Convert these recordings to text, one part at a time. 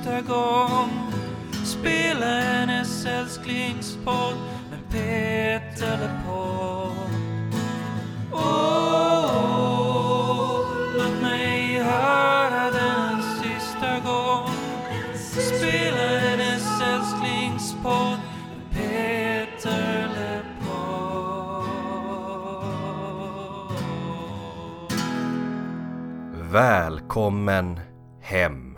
sista gång. Spela hennes älsklingspodd med Peter LePold Åh, låt mig höra den sista gång Spela hennes älsklingspodd med Peter Välkommen hem.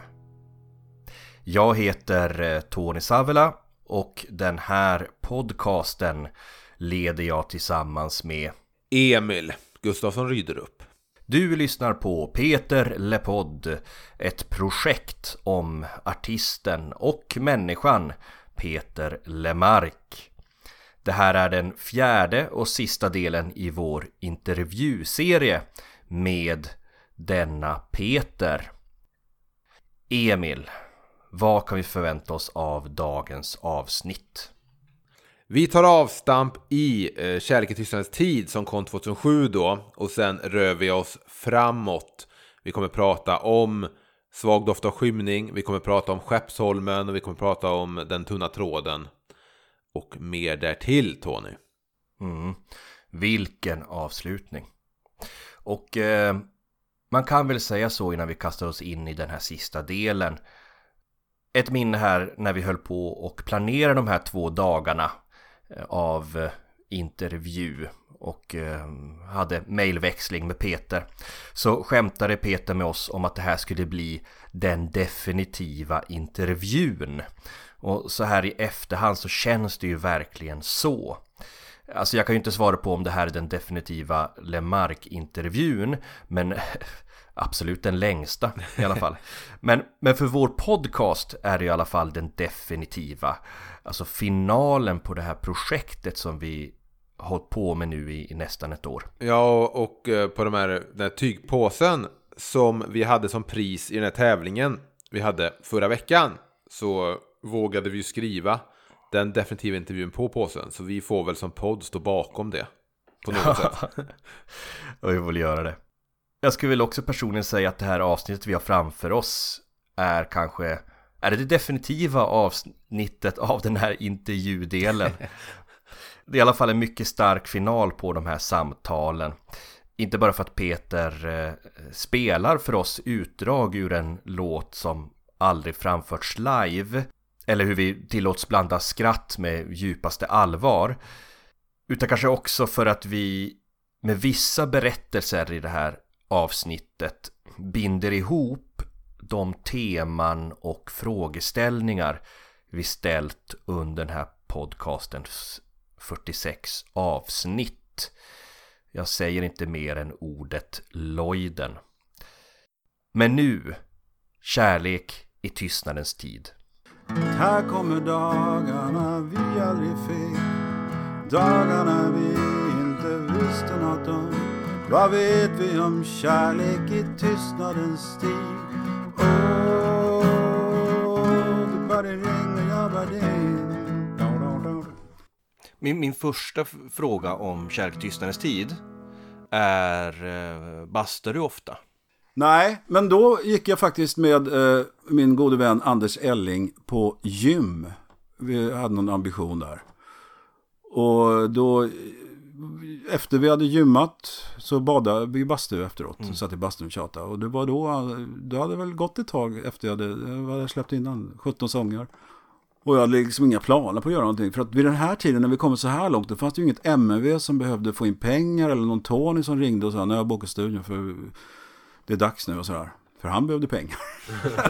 Jag heter eh, Tony Savela och den här podcasten leder jag tillsammans med Emil Gustafsson Ryderup. Du lyssnar på Peter Lepodd, ett projekt om artisten och människan Peter Lemark. Det här är den fjärde och sista delen i vår intervjuserie med denna Peter. Emil, vad kan vi förvänta oss av dagens avsnitt? Vi tar avstamp i eh, Kärlek i tystnadens tid som kom 2007 då och sen rör vi oss framåt. Vi kommer prata om Svag doft av skymning, vi kommer prata om Skeppsholmen och vi kommer prata om Den tunna tråden. Och mer därtill Tony. Mm. Vilken avslutning! Och eh, man kan väl säga så innan vi kastar oss in i den här sista delen. Ett minne här när vi höll på och planerade de här två dagarna eh, av eh, intervju och eh, hade mejlväxling med Peter. Så skämtade Peter med oss om att det här skulle bli den definitiva intervjun. Och så här i efterhand så känns det ju verkligen så. Alltså jag kan ju inte svara på om det här är den definitiva Lemark-intervjun Men absolut den längsta i alla fall men, men för vår podcast är det i alla fall den definitiva Alltså finalen på det här projektet som vi hållit på med nu i, i nästan ett år Ja, och eh, på de här, den här tygpåsen som vi hade som pris i den här tävlingen vi hade förra veckan så vågade vi skriva den definitiva intervjun på påsen. Så vi får väl som podd stå bakom det. På något sätt. och vi vill göra det jag skulle väl också personligen säga att det här avsnittet vi har framför oss är kanske är det det definitiva avsnittet av den här intervjudelen? Det är i alla fall en mycket stark final på de här samtalen. Inte bara för att Peter eh, spelar för oss utdrag ur en låt som aldrig framförts live. Eller hur vi tillåts blanda skratt med djupaste allvar. Utan kanske också för att vi med vissa berättelser i det här avsnittet binder ihop de teman och frågeställningar vi ställt under den här podcastens 46 avsnitt. Jag säger inte mer än ordet Lloyden. Men nu, kärlek i tystnadens tid. Här kommer dagarna vi aldrig fick Dagarna vi inte visste något om vad vet vi om kärlek i tystnadens tid? Åh, bara ringer, jag bara. Min, min första fråga om kärlek tystnadens tid är eh, bastar du ofta? Nej, men då gick jag faktiskt med eh, min gode vän Anders Elling på gym. Vi hade någon ambition där. Och då, efter vi hade gymmat så badade vi bastu efteråt. Så satt i bastun och tjatade. Och det var då, det hade väl gått ett tag efter jag hade, jag hade släppt innan, 17 sånger. Och jag hade liksom inga planer på att göra någonting. För att vid den här tiden när vi kommit så här långt, då fanns det ju inget MV som behövde få in pengar. Eller någon Tony som ringde och sa, nu har jag bokat studion för det är dags nu och sådär. För han behövde pengar.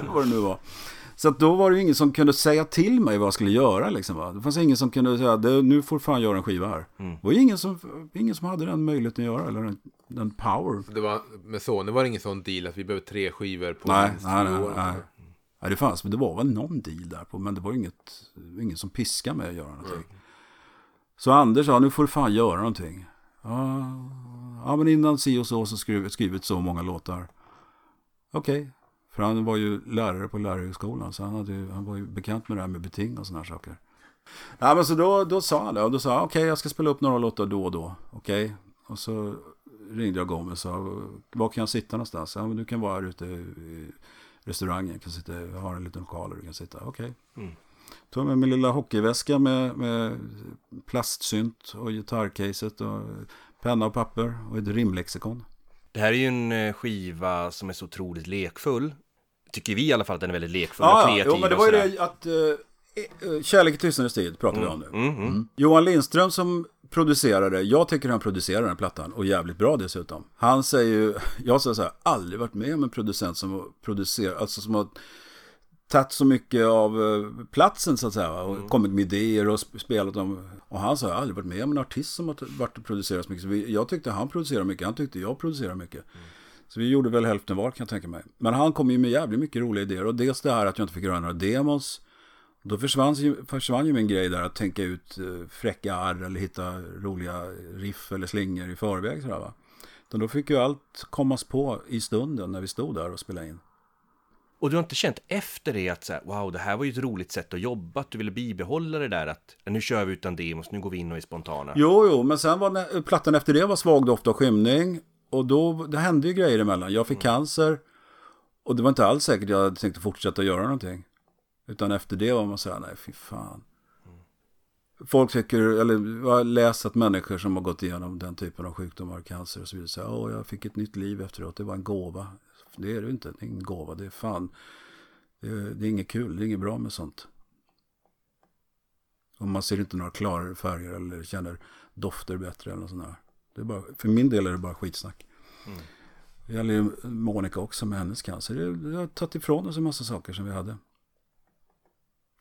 Vad det nu var. Så att då var det ju ingen som kunde säga till mig vad jag skulle göra liksom. Va? Det fanns ingen som kunde säga, "Det- nu får fan göra en skiva här. Det var ingen som, ingen som hade den möjligheten att göra, eller den, den power. Det var, med Sony var det ingen sån deal att vi behöver tre skivor på Nej, nej, nej, år. nej. Nej, det fanns, men det var väl någon deal där på, men det var inget, ingen som piskade mig att göra någonting. Så Anders sa, nu får du fan göra någonting. Ja, ja men innan si och så så skrivit, skrivit så många låtar. Okej, för han var ju lärare på lärarhögskolan, så han, hade ju, han var ju bekant med det här med beting och sådana här saker. Ja, men så då, då sa han det, och då sa han, okej, jag ska spela upp några låtar då och då, okej. Och så ringde jag Gomez och sa, var kan jag sitta någonstans? Ja, men du kan vara här ute i- restaurangen. Kan sitta, jag har en liten lokal och du kan sitta. Okej. Mm. Tog med min lilla hockeyväska med, med plastsynt och gitarrcaset och penna och papper och ett rimlexikon. Det här är ju en eh, skiva som är så otroligt lekfull. Tycker vi i alla fall att den är väldigt lekfull Ja, och ja, kreativ jo, men det var ju det att uh, Kärlek i tystnadens tid pratar vi om nu. Mm, mm. Johan Lindström som producerade, jag tycker han producerar den här plattan och jävligt bra dessutom. Han säger ju, jag säger så här, aldrig varit med om en producent som har producerat, alltså som har tagit så mycket av eh, platsen så att säga och kommit med idéer och sp- spelat dem. Och han sa, jag har aldrig varit med om en artist som har varit och producerat så mycket. Så vi, jag tyckte han producerade mycket, han tyckte jag producerade mycket. Så vi gjorde väl hälften var kan jag tänka mig. Men han kom ju med jävligt mycket roliga idéer och dels det här att jag inte fick göra några demos. Då försvann ju, försvann ju min grej där att tänka ut eh, fräcka arr eller hitta roliga riff eller slingor i förväg. Sådär, va? Utan då fick ju allt kommas på i stunden när vi stod där och spelade in. Och du har inte känt efter det att så här, wow, det här var ju ett roligt sätt att jobba, att du ville bibehålla det där att nu kör vi utan demos, nu går vi in och är spontana. Jo, jo, men sen var plattan efter det var Svag doft av skymning. Och då det hände ju grejer emellan. Jag fick cancer. Och det var inte alls säkert jag hade tänkt att fortsätta göra någonting. Utan efter det var man så här, nej fy fan. Folk tycker, eller jag har läst att människor som har gått igenom den typen av sjukdomar, cancer och så vidare, säger åh jag fick ett nytt liv efteråt, det var en gåva. Det är det inte, det är ingen gåva, det är fan, det är, det är inget kul, det är inget bra med sånt. Och man ser inte några klarare färger eller känner dofter bättre eller något sånt där. Det är bara, för min del är det bara skitsnack. Det gäller ju Monica också med hennes cancer. Det, det har tagit ifrån oss en massa saker som vi hade.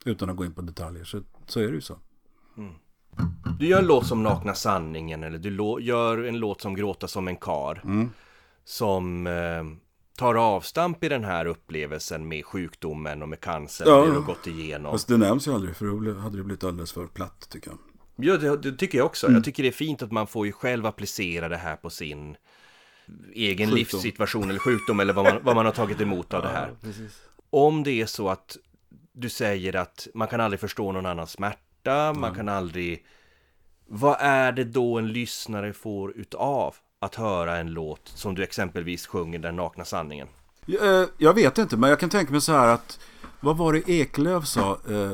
Utan att gå in på detaljer, så, så är det ju så. Du gör en låt som Nakna sanningen eller du gör en låt som Gråta som en kar. Mm. Som eh, tar avstamp i den här upplevelsen med sjukdomen och med cancer Ja. du har gått igenom. Fast det nämns ju aldrig, för då hade det blivit alldeles för platt tycker jag. Ja, det, det tycker jag också. Mm. Jag tycker det är fint att man får ju själv applicera det här på sin egen Sjukdom. livssituation eller sjukdom eller vad man, vad man har tagit emot av det här. Om det är så att du säger att man kan aldrig förstå någon annans smärta, man kan aldrig... Vad är det då en lyssnare får utav att höra en låt som du exempelvis sjunger Den nakna sanningen? Jag, eh, jag vet inte, men jag kan tänka mig så här att vad var det Eklöf sa? Eh,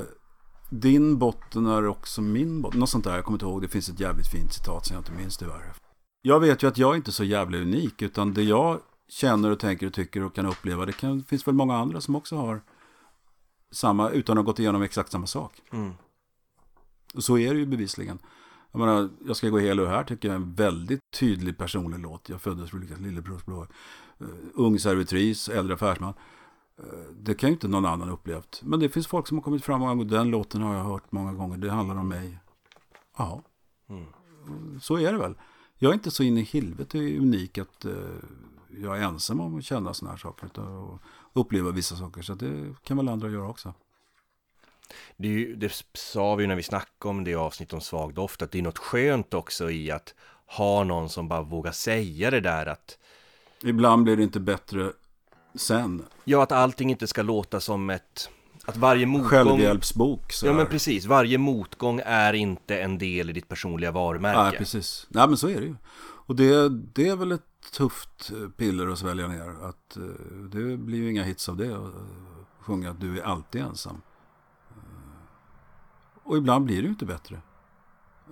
din botten är också min botten. Något sånt där, jag kommer inte ihåg. Det finns ett jävligt fint citat som jag inte minns tyvärr. Jag vet ju att jag inte är så jävla unik, utan det jag känner och tänker och tycker och kan uppleva, det kan, finns väl många andra som också har samma, utan att ha gått igenom exakt samma sak. Mm. Och så är det ju bevisligen. Jag menar, jag ska gå hela här tycker jag är en väldigt tydlig personlig låt. Jag föddes för lyckas lillebrors blå. Uh, ung servitris, äldre affärsman. Eh, det kan ju inte någon annan upplevt. Men det finns folk som har kommit fram många gånger. Den låten har jag hört många gånger. Det handlar om mig. Ja, så är det väl. Jag är inte så inne i helvete unik att eh, jag är ensam om att känna sådana här saker. att uppleva vissa saker. Så det kan väl andra göra också. Det, ju, det sa vi ju när vi snackade om det avsnitt om svag doft, att det är något skönt också i att ha någon som bara vågar säga det där att Ibland blir det inte bättre sen. Ja, att allting inte ska låta som ett... Att varje motgång... Självhjälpsbok. Så Ja, men precis. Varje motgång är inte en del i ditt personliga varumärke. Nej, precis. Nej, men så är det ju. Och det, det är väl ett tufft eh, piller att svälja ner. Att eh, det blir ju inga hits av det. Att eh, sjunga att du är alltid ensam. Och ibland blir det ju inte bättre.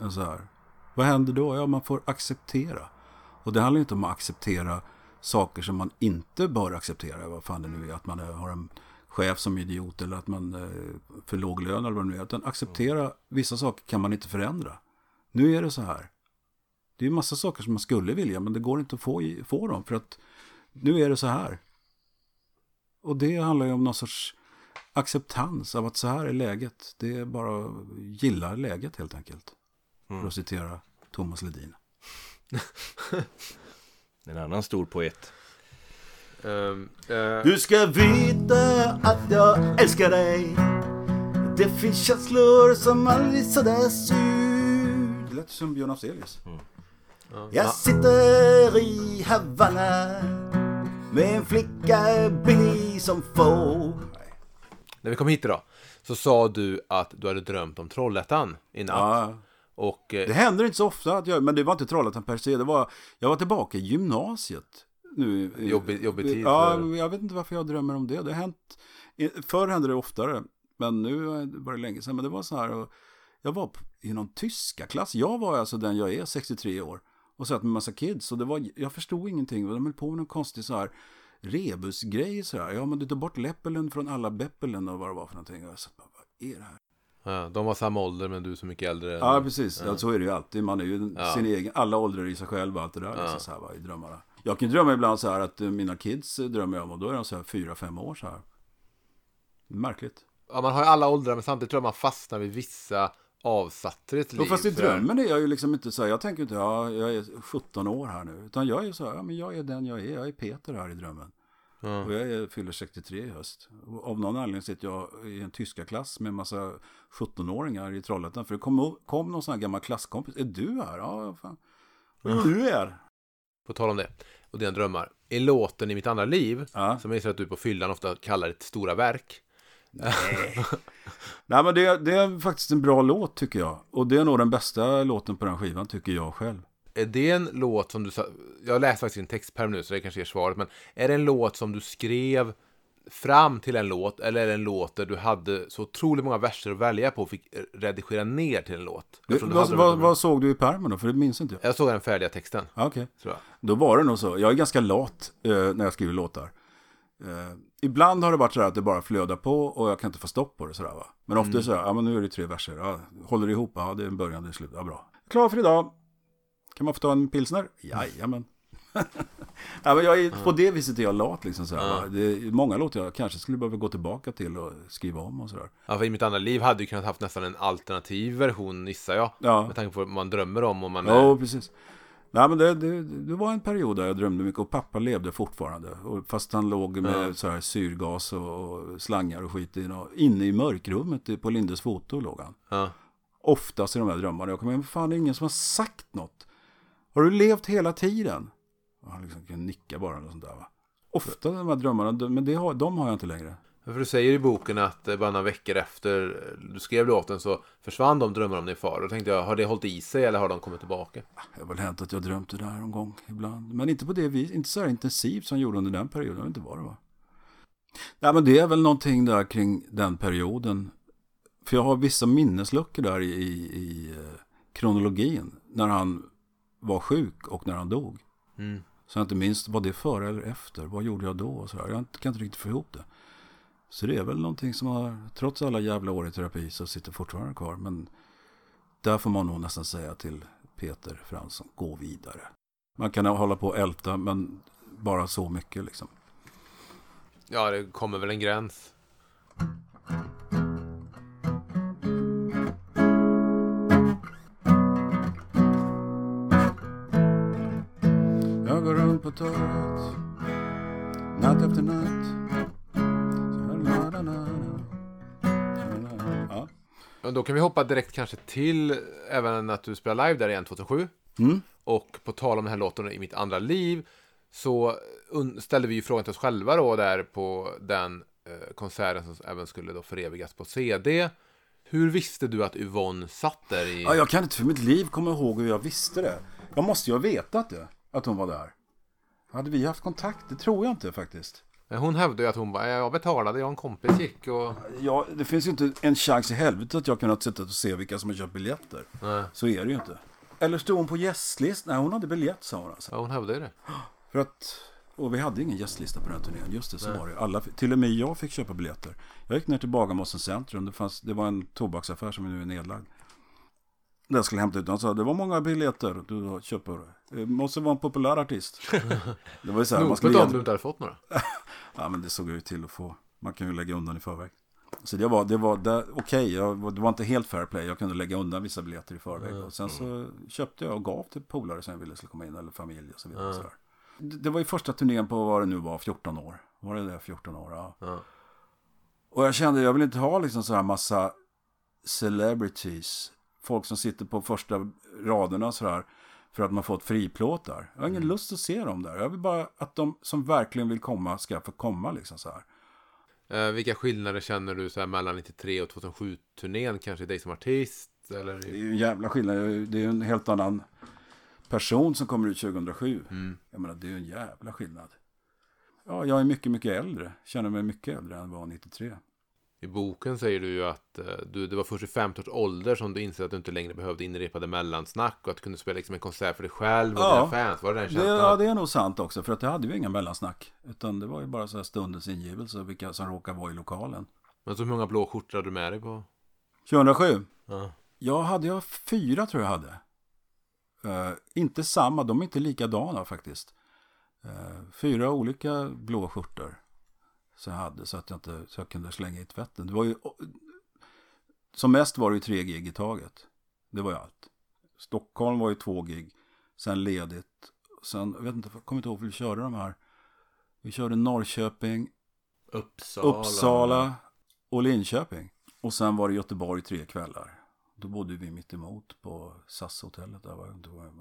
Än så här. Vad händer då? Ja, man får acceptera. Och det handlar inte om att acceptera saker som man inte bör acceptera. Vad fan det nu är. Att man eh, har en chef som är idiot eller att man är för låg lön eller vad det nu är. Utan acceptera vissa saker kan man inte förändra. Nu är det så här. Det är ju massa saker som man skulle vilja men det går inte att få, få dem för att nu är det så här. Och det handlar ju om någon sorts acceptans av att så här är läget. Det är bara att gilla läget helt enkelt. För att citera Thomas Ledin. En annan stor poet. Ehm, eh, Du ska veta att jag älskar dig Det finns känslor som aldrig suddas ut Det lät som Björn Afzelius. Jag sitter i Havanna Med en flicka billig som få när vi kom hit idag så sa du att du hade drömt om Trollhättan i natt. Ja, Och eh, det händer inte så ofta att jag, men det var inte Trollhättan per se. Det var, jag var tillbaka i gymnasiet. nu. Jobbig- jobbig tid Ja, för- jag vet inte varför jag drömmer om det. Det har hänt, förr hände det oftare, men nu var det länge sedan. Men det var så här, och jag var i någon tyska klass. Jag var alltså den jag är, 63 år. Och satt med massa kids. Och det var, jag förstod ingenting. De höll på med någon konstig så här rebusgrej så här. Ja, men du tar bort läppelen från alla beppelen och vad det var för någonting. Och jag satt bara, vad är det här? Ja, de var samma ålder men du är så mycket äldre. Ja, precis. Ja. så är det ju alltid. Man är ju Ja. sin egen, alla åldrar i sig själv och allt det där. Ja. Liksom, så här, va, i drömmarna. Jag kan drömma ibland så här att eh, mina kids drömmer om och då är de så här fyra, fem år så här. Märkligt. Ja, man har ju alla åldrar men samtidigt tror jag man fastnar vid vissa avsatser i ett liv. Och fast i drömmen är jag ju liksom inte så här, jag tänker inte, ja, jag är 17 år här nu. Utan jag är så här, ja men jag är den jag är, jag är Peter här i drömmen. Ja. Och jag är, fyller 63 i höst. Och av någon anledning sitter jag i en tyska klass med en massa 17-åringar i Trollhättan. För det kom, kom någon sån här gammal klasskompis. Är du här? Ja, fan. Vad gör du här? På tal om det och dina drömmar. I låten i mitt andra liv, Ja. som jag gissar att du på fyllan ofta kallar ett stora verk. Nej men det, det är faktiskt en bra låt tycker jag. Och det är nog den bästa låten på den skivan tycker jag själv. Är det en låt som du jag läste faktiskt din textperm nu så det kanske är svaret, men är det en låt som du skrev fram till en låt eller är det en låt där du hade så otroligt många verser att välja på och fick redigera ner till en låt? Du Vad, vad, vad såg du i pärmen då? För det minns inte jag. Jag såg den färdiga texten, Ja, Okej. tror jag. Då var det nog så. Jag är ganska lat eh, när jag skriver låtar. Eh, ibland har det varit så här att det bara flödar på och jag kan inte få stopp på det sådär va. Men ofta är det så här, ja men nu är det tre verser. Ja, håller det ihop? Ja, det är en början, det är slut. Ja, bra. Klar för idag. Kan man få ta en pilsner? Jajamän. ja, men jag är, på det viset är jag lat liksom så här, va? Det är många låtar jag kanske skulle behöva gå tillbaka till och skriva om och sådär. Ja, för i mitt andra liv hade du kunnat haft nästan en alternativ version, gissar jag. Ja. Med tanke på vad man drömmer om och man Ja, precis. Nej, men det, det, det var en period där jag drömde mycket och pappa levde fortfarande. Och fast han låg med Ja. så här syrgas och, slangar och skit i, och inne i mörkrummet på Lindes foto låg han. Ja. Oftast i de här drömmarna. Jag kommer ihåg, fan det är ingen som har sagt något. Har du levt hela tiden? Och han liksom kan nicka bara eller sånt där va. Ofta de här drömmarna, men det har, de har jag inte längre. För du säger i boken att eh, bara några veckor efter eh, du skrev låten så försvann de drömmar om din far. Då tänkte jag, har det hållit i sig eller har de kommit tillbaka? Det har väl hänt att jag drömt det där någon gång ibland. Men inte på det viset, inte så här intensivt som jag gjorde under den perioden. Jag vet inte vad det var. Nej men det är väl någonting där kring den perioden. För jag har vissa minnesluckor där i, i, i eh, kronologin. När han var sjuk och när han dog. Mm. Så jag inte minns, var det före eller efter? Vad gjorde jag då? Och så här. Jag kan inte riktigt få ihop det. Så det är väl någonting som har, trots alla jävla år i terapi så sitter fortfarande kvar. Men där får man nog nästan säga till Peter Fransson, gå vidare. Man kan hålla på och älta, men bara så mycket liksom. Ja, det kommer väl en gräns. Torget, natt efter natt. Ja. Då kan vi hoppa direkt kanske till även att du spelar live där igen 2007. Mm. Och på tal om den här låten i mitt andra liv så ställde vi ju frågan till oss själva då där på den eh, konserten som även skulle då förevigas på CD. Hur visste du att Yvonne satt där i... Ja, jag kan inte för mitt liv komma ihåg hur jag visste det. Jag måste ju ha vetat det, att hon var där. Hade vi haft kontakt? Det tror jag inte faktiskt. Men Hon hävdade ju att hon bara, jag betalade, jag och en kompis gick och... Ja, det finns ju inte en chans i helvete att jag kunnat sitta och se vilka som har köpt biljetter. Nej, Så är det ju inte. Eller stod hon på gästlist? Nej, hon hade biljett sa hon alltså. ja, hon hävdade ju det. För att, och vi hade ingen gästlista på den här turnén. Just det, så var det. Alla, till och med jag fick köpa biljetter. Jag gick ner till Bagarmossen centrum. Det, fanns, det var en tobaksaffär som nu är nedlagd. Där jag skulle hämta ut. Han sa, det var många biljetter du köper. Det måste vara en populär artist. det var ju så här, man skulle om du inte hade fått några. Ja, men det såg ut till att få. Man kan ju lägga undan i förväg. Så det var, det var okej, jag- det var inte helt fair play. Jag kunde lägga undan vissa biljetter i förväg. Och sen så köpte jag och gav till polare som jag ville skulle komma in, eller familj och så vidare. Så där. Det, det var ju första turnén på vad det nu var, 14 år. Var det det, 14 år? Ja. Ja. Och jag kände, jag vill inte ha liksom så här massa celebrities. Folk som sitter på första raderna så här. För att man fått friplåtar. Jag har ingen lust att se dem där. Jag vill bara att de som verkligen vill komma ska få komma liksom så här. Eh, vilka skillnader känner du så här mellan 93 och 2007-turnén? Kanske dig som artist? Eller? Det är ju en jävla skillnad. Det är ju en helt annan person som kommer ut 2007. Mm. Jag menar, det är ju en jävla skillnad. Ja, jag är mycket, mycket äldre. Känner mig mycket äldre än var 93. I boken säger du ju att eh, du, det var först i 50 års ålder som du insåg att du inte längre behövde inrepade mellansnack och att du kunde spela liksom en konsert för dig själv och Ja. dina fans. Var det den Det, känslan? ja, det är nog sant också. För att det hade ju inga mellansnack. Utan det var ju bara så här stundens ingivelse. Vilka som råkar vara i lokalen. Men så hur många blå skjortor hade du med dig på? 2007. Ja. Ja, hade jag fyra tror jag hade. Eh, inte samma, de är inte likadana faktiskt. Eh, fyra olika blå skjortor. Så jag hade så att jag, inte, så jag kunde slänga i tvätten. Det var ju, som mest var det ju tre gig i taget. Det var ju allt. Stockholm var ju två gig. Sen ledigt. Sen, jag vet inte, jag kommer inte ihåg hur vi körde de här. Vi körde Norrköping, Uppsala. Uppsala och Linköping. Och sen var det Göteborg tre kvällar. Då bodde vi mitt emot på SAS-hotellet där,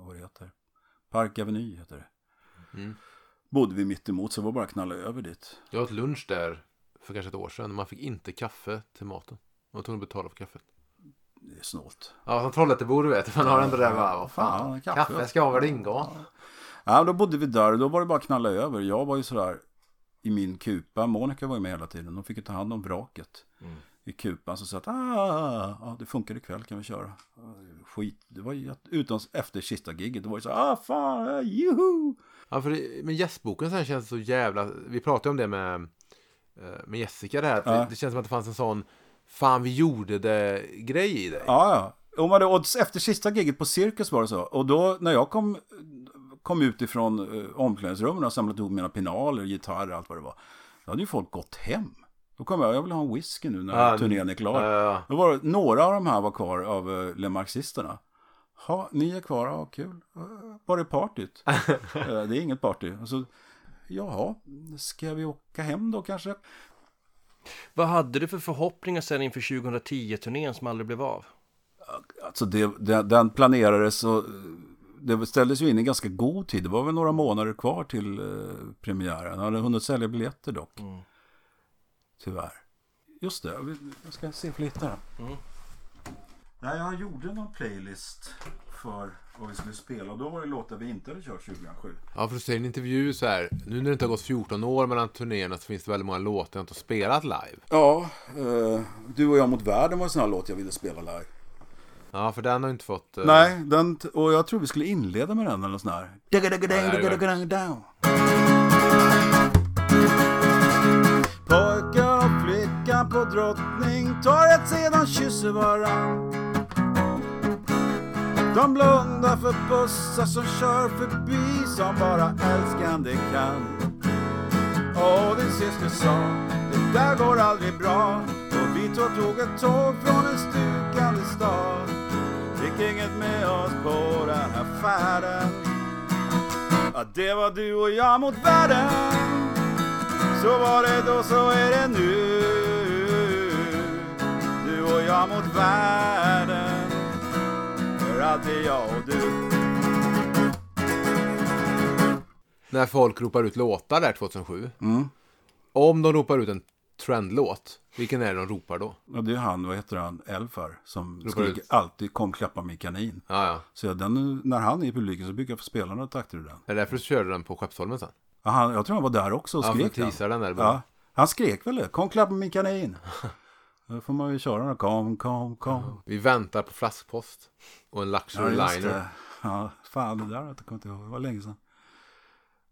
vad det heter. Park Avenue heter det. Mm. Bodde vi mitt emot så det var bara att knalla över dit. Jag åt lunch där för kanske ett år sedan. Man fick inte kaffe till maten. Man tvungen att betala för kaffet. Det är snålt. Ja, som Trollhättebo du vet. Man har ändå det där bara, vad fan. Ja, kaffe. kaffe. ska väl ingå. Ja, då bodde vi där och då var det bara att knalla över. Jag var ju sådär i min kupa. Monica var ju med hela tiden. De fick ju ta hand om vraket. I kupan så sa att ah, ja, det funkar ikväll kan vi köra. Skit, det var ju utom efter sista giget. Det var ju så ah fan, juhu. Ja, för det, men gästboken sen känns så jävla... Vi pratade om det med, eh, med Jessica. Att Ja. det, det känns som att det fanns en sån fan vi gjorde det grej i dig. Ja, ja. Och man odds efter sista giget på Cirkus var det så. Och då när jag kom, kom ut ifrån eh, omklädningsrummen och samlat ihop mina pinaler, gitarr och allt vad det var. Då hade ju folk gått hem. Då kom jag, jag vill ha en whisky nu när Ja, turnén är klar. Ja, ja, Då var det, några av de här var kvar av uh, Le Marxisterna. Ha, ni är kvar, ja kul. Var är partyt? Eh, det är inget party. Och så, jaha, ska vi åka hem då kanske? Vad hade du för förhoppningar sen inför 2010-turnén som aldrig blev av? Alltså det, det, den planerades och det ställdes ju in i ganska god tid. Det var väl några månader kvar till eh, premiären. Jag hade hunnit sälja biljetter dock. Mm. Tyvärr. Just det, jag jag ska se för lite här. Mm. Nej, jag gjorde någon playlist för vad vi skulle spela. Och då var det låtar vi inte hade kört 2007. Ja, för du säger i en intervju så här. Nu när det inte har gått 14 år mellan turnéerna så finns det väldigt många låtar jag inte har spelat live. Ja, eh, Du och jag mot världen var en sån här låt jag ville spela live. Ja, för den har inte fått... eh, Nej, den, och jag tror vi skulle inleda med den eller något sån här. Pojkar flickan på Drottningtorget sedan kysser varann. De blundar för bussar som kör förbi som bara älskande kan. Och din syster sa, det där går aldrig bra. Och vi två tog ett tåg från en stukande stad. Fick inget med oss på den här färden. Ja, det var du och jag mot världen. Så var det då, så är det nu. Mot världen. För alltid jag och du. När folk ropar ut låtar där 2007. Mm. Om de ropar ut en trendlåt, vilken är det de ropar då? Ja, det är han, vad heter han, Elfar, som Ropar skriker ut. alltid kom klappa min kanin. Ja, ja. Så den, när han är i publiken så brukar jag få spela några takter ur den. Är det därför du körde den på Skeppsholmen sen? Ja, han, jag tror han var där också och Ja, skrek att den. den där. Ja, han skrek väl det, kom klappa min kanin. Då får man ju köra den, kom, kom, kom. Vi väntar på flaskpost och en Ja, luxury just liner. det. Ja, fan det där har jag inte ihåg, det var länge sedan.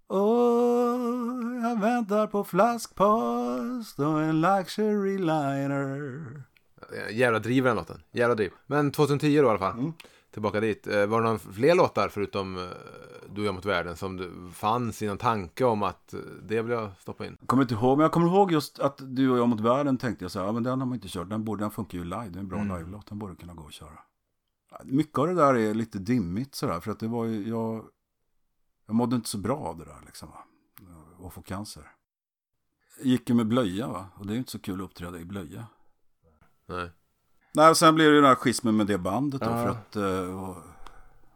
Åh, jag väntar på flaskpost och en luxury liner. Jävla driv den låten. Jävla driv. Men 2010 då i alla fall. Mm. Tillbaka dit. Eh, Var det någon fler låtar förutom eh, Du och jag mot världen som du fanns i någon tanke om att eh, det vill jag stoppa in? Jag kommer inte ihåg, men jag kommer ihåg just att du och jag mot världen tänkte jag så här, ja men den har man inte kört, den, borde, den funkar ju live, det är en bra Mm. live-låt, den borde kunna gå att köra. Mycket av det där är lite dimmigt sådär, för att det var ju, jag, jag mådde inte så bra av det där liksom, va? och få cancer. Jag gick ju med blöja va, och det är ju inte så kul att uppträda i blöja. Nej. Nej, och sen blev det ju den här schismen med det bandet då, Ja. för att, eh, och,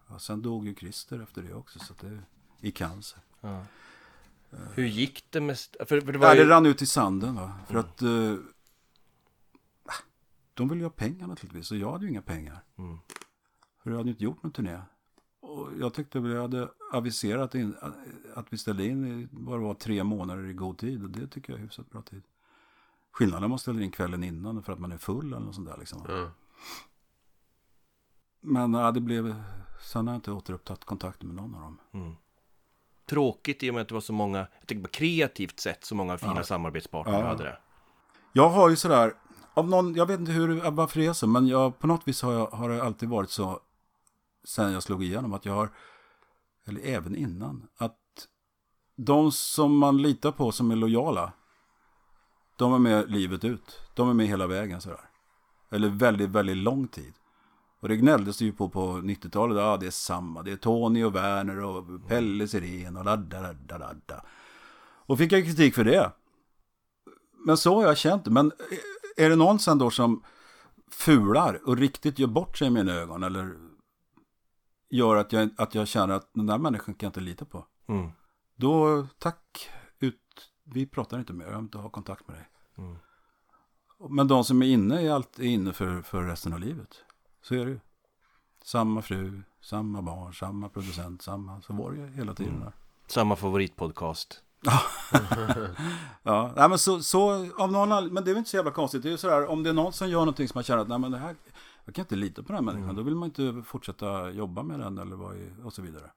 ja, sen dog ju Christer efter det också, så att det, i cancer. Ja. Hur gick det med... För, för det var Nej, ju... det rann ut i sanden va. För att eh, de ville ju ha pengar naturligtvis. Och jag hade ju inga pengar. Mm. För jag hade inte gjort någon turné. och jag tyckte vi hade aviserat in, att vi ställde in i vad det var tre månader i god tid. Och det tycker jag är hyfsat bra tid. Skillnaden om man ställer in kvällen innan för att man är full eller något sånt där liksom. Ja. Men ja, det blev, sen har jag inte återupptagit kontakten med någon av dem. Tråkigt i och med att det var så många, jag tänker på kreativt sett, så många fina samarbetspartner Ja. hade det. Jag har ju sådär, av någon, jag vet inte hur, varför det är så, men jag, på något vis har, jag, har det alltid varit så, sen jag slog igenom, att jag har, eller även innan, att de som man litar på som är lojala, de är med livet ut. De är med hela vägen sådär. Eller väldigt, väldigt lång tid. Och det gnälldes det ju på på 90-talet. Ja, det är samma. Det är Tony och Werner och Pelle Siren och ladda, ladda, ladda. Och fick jag kritik för det. Men så har jag känt det. Men är det någon sen då som fular och riktigt gör bort sig i mina ögon eller gör att jag, att jag känner att den där människan kan jag inte lita på. Mm. Då tack, vi pratar inte mer, jag vill inte ha kontakt med dig. Mm. Men de som är inne är alltid inne för, för resten av livet. Så är det ju. Samma fru, samma barn, samma producent, samma. Så var det ju hela tiden där. Samma favoritpodcast. Ja, nej, men så, så av någon anledning, men det är väl inte så jävla konstigt. Det är ju sådär, om det är någon som gör någonting som man känner att nej men det här, jag kan inte lita på den här människan. Då vill man inte fortsätta jobba med den eller vad och så vidare.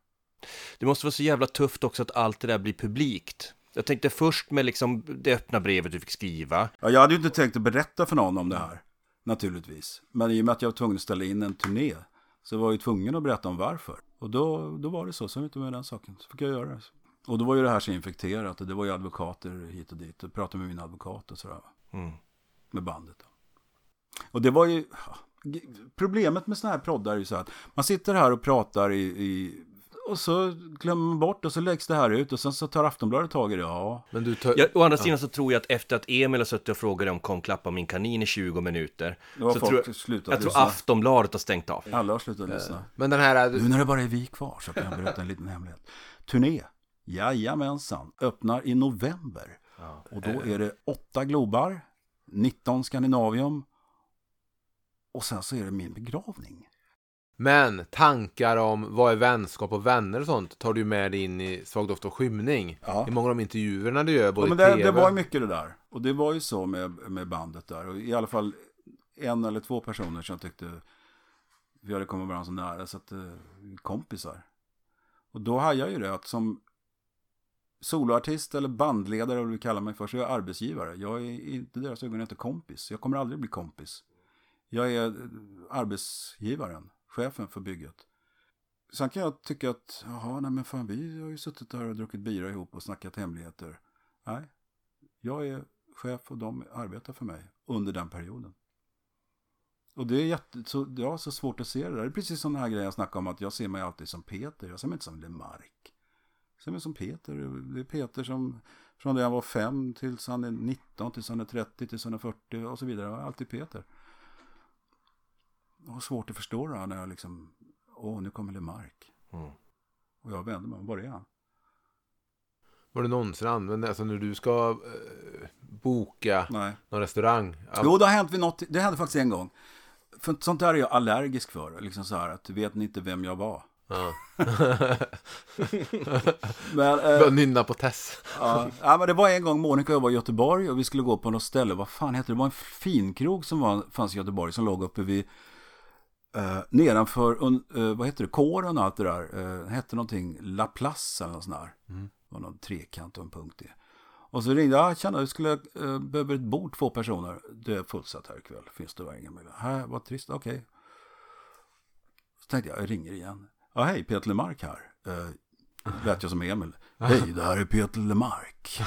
Det måste vara så jävla tufft också att allt det där blir publikt. Jag tänkte först med liksom det öppna brevet du fick skriva. Ja, jag hade ju inte tänkt att berätta för någon om det här, naturligtvis. Men i och med att jag var tvungen att ställa in en turné, så var jag ju tvungen att berätta om varför. Och då, då var det så, så var inte med den saken. Så fick jag göra det. Och då var ju det här så infekterat, och det var ju advokater hit och dit. Och pratade med min advokat och sådär, Mm. med bandet. Och det var ju, problemet med sådana här proddar är ju så att man sitter här och pratar i, i och så glömmer man bort och så läggs det här ut och sen så tar Aftonbladet tag i det. Ja, Men du tar... Ja, å andra sidan så tror jag att efter att Emil har suttit och frågat om kom klappa min kanin i 20 minuter. så folk tror, slutat jag tror. Aftonbladet har stängt av. Alla har slutat lyssna. Men den här... Nu när det bara är vi kvar så kan jag berätta en liten hemlighet. Turné, jajamensan, öppnar i november. Och då är det åtta Globar, 19 Skandinavium och sen så är det min begravning. Men tankar om vad är vänskap och vänner och sånt tar du med dig in i Svag doft och skymning. Ja. I många av de intervjuerna du gör, både Ja, men det, tv... det var ju mycket det där. Och det var ju så med, med bandet där. Och i alla fall en eller två personer som jag tyckte vi hade kommit varandra så nära så att eh, kompisar. Och då hajade jag ju det att som soloartist eller bandledare, eller vad du kallar mig för, så är jag arbetsgivare. Jag är inte deras ögon inte kompis. Jag kommer aldrig bli kompis. Jag är eh, arbetsgivaren, chefen för bygget. Sen kan jag tycka att, jaha, nej men fan, vi har ju suttit där och druckit bira ihop och snackat hemligheter. Nej, jag är chef och de arbetar för mig under den perioden. Och det är jätte, så, jag har så svårt att se det där. Det är precis som den här grejen jag snackade om att jag ser mig alltid som Peter. Jag ser mig inte som Lemark. Jag ser mig som Peter. Det är Peter som från det han var fem tills han är 19, tills han är 30, tills han är 40 och så vidare. Jag är alltid Peter. Har svårt att förstå det här när jag liksom, åh nu kommer Lemark. Mm. Och jag vänder mig var är han? Har du någonsin använt det? Alltså när du ska eh, boka Nej. någon restaurang? Jo, det har hänt vid något, det hände faktiskt en gång. För sånt där är jag allergisk för. Liksom så här att, vet ni inte vem jag var? ja. Men, eh, nynna på Tess. ja, ja, men det var en gång Monica och jag var i Göteborg och vi skulle gå på något ställe. Vad fan heter det? Det var en finkrog som var, fanns i Göteborg som låg uppe vid eh, nedanför, un, eh, vad heter det, kåren och allt det där. Eh, hette någonting La Place eller något sånt där. Det var någon trekant och en punkt i. Och så ringde jag, tjena, jag skulle, eh, behöver ett bord, två personer. Det är fullsatt här ikväll, finns det ingen möjlighet? Här, vad trist, okej. Så tänkte jag, jag ringer igen. Ja, hej, Peter Lemark här. Eh, lät jag som Emil. Hej, det här är Peter Lemark.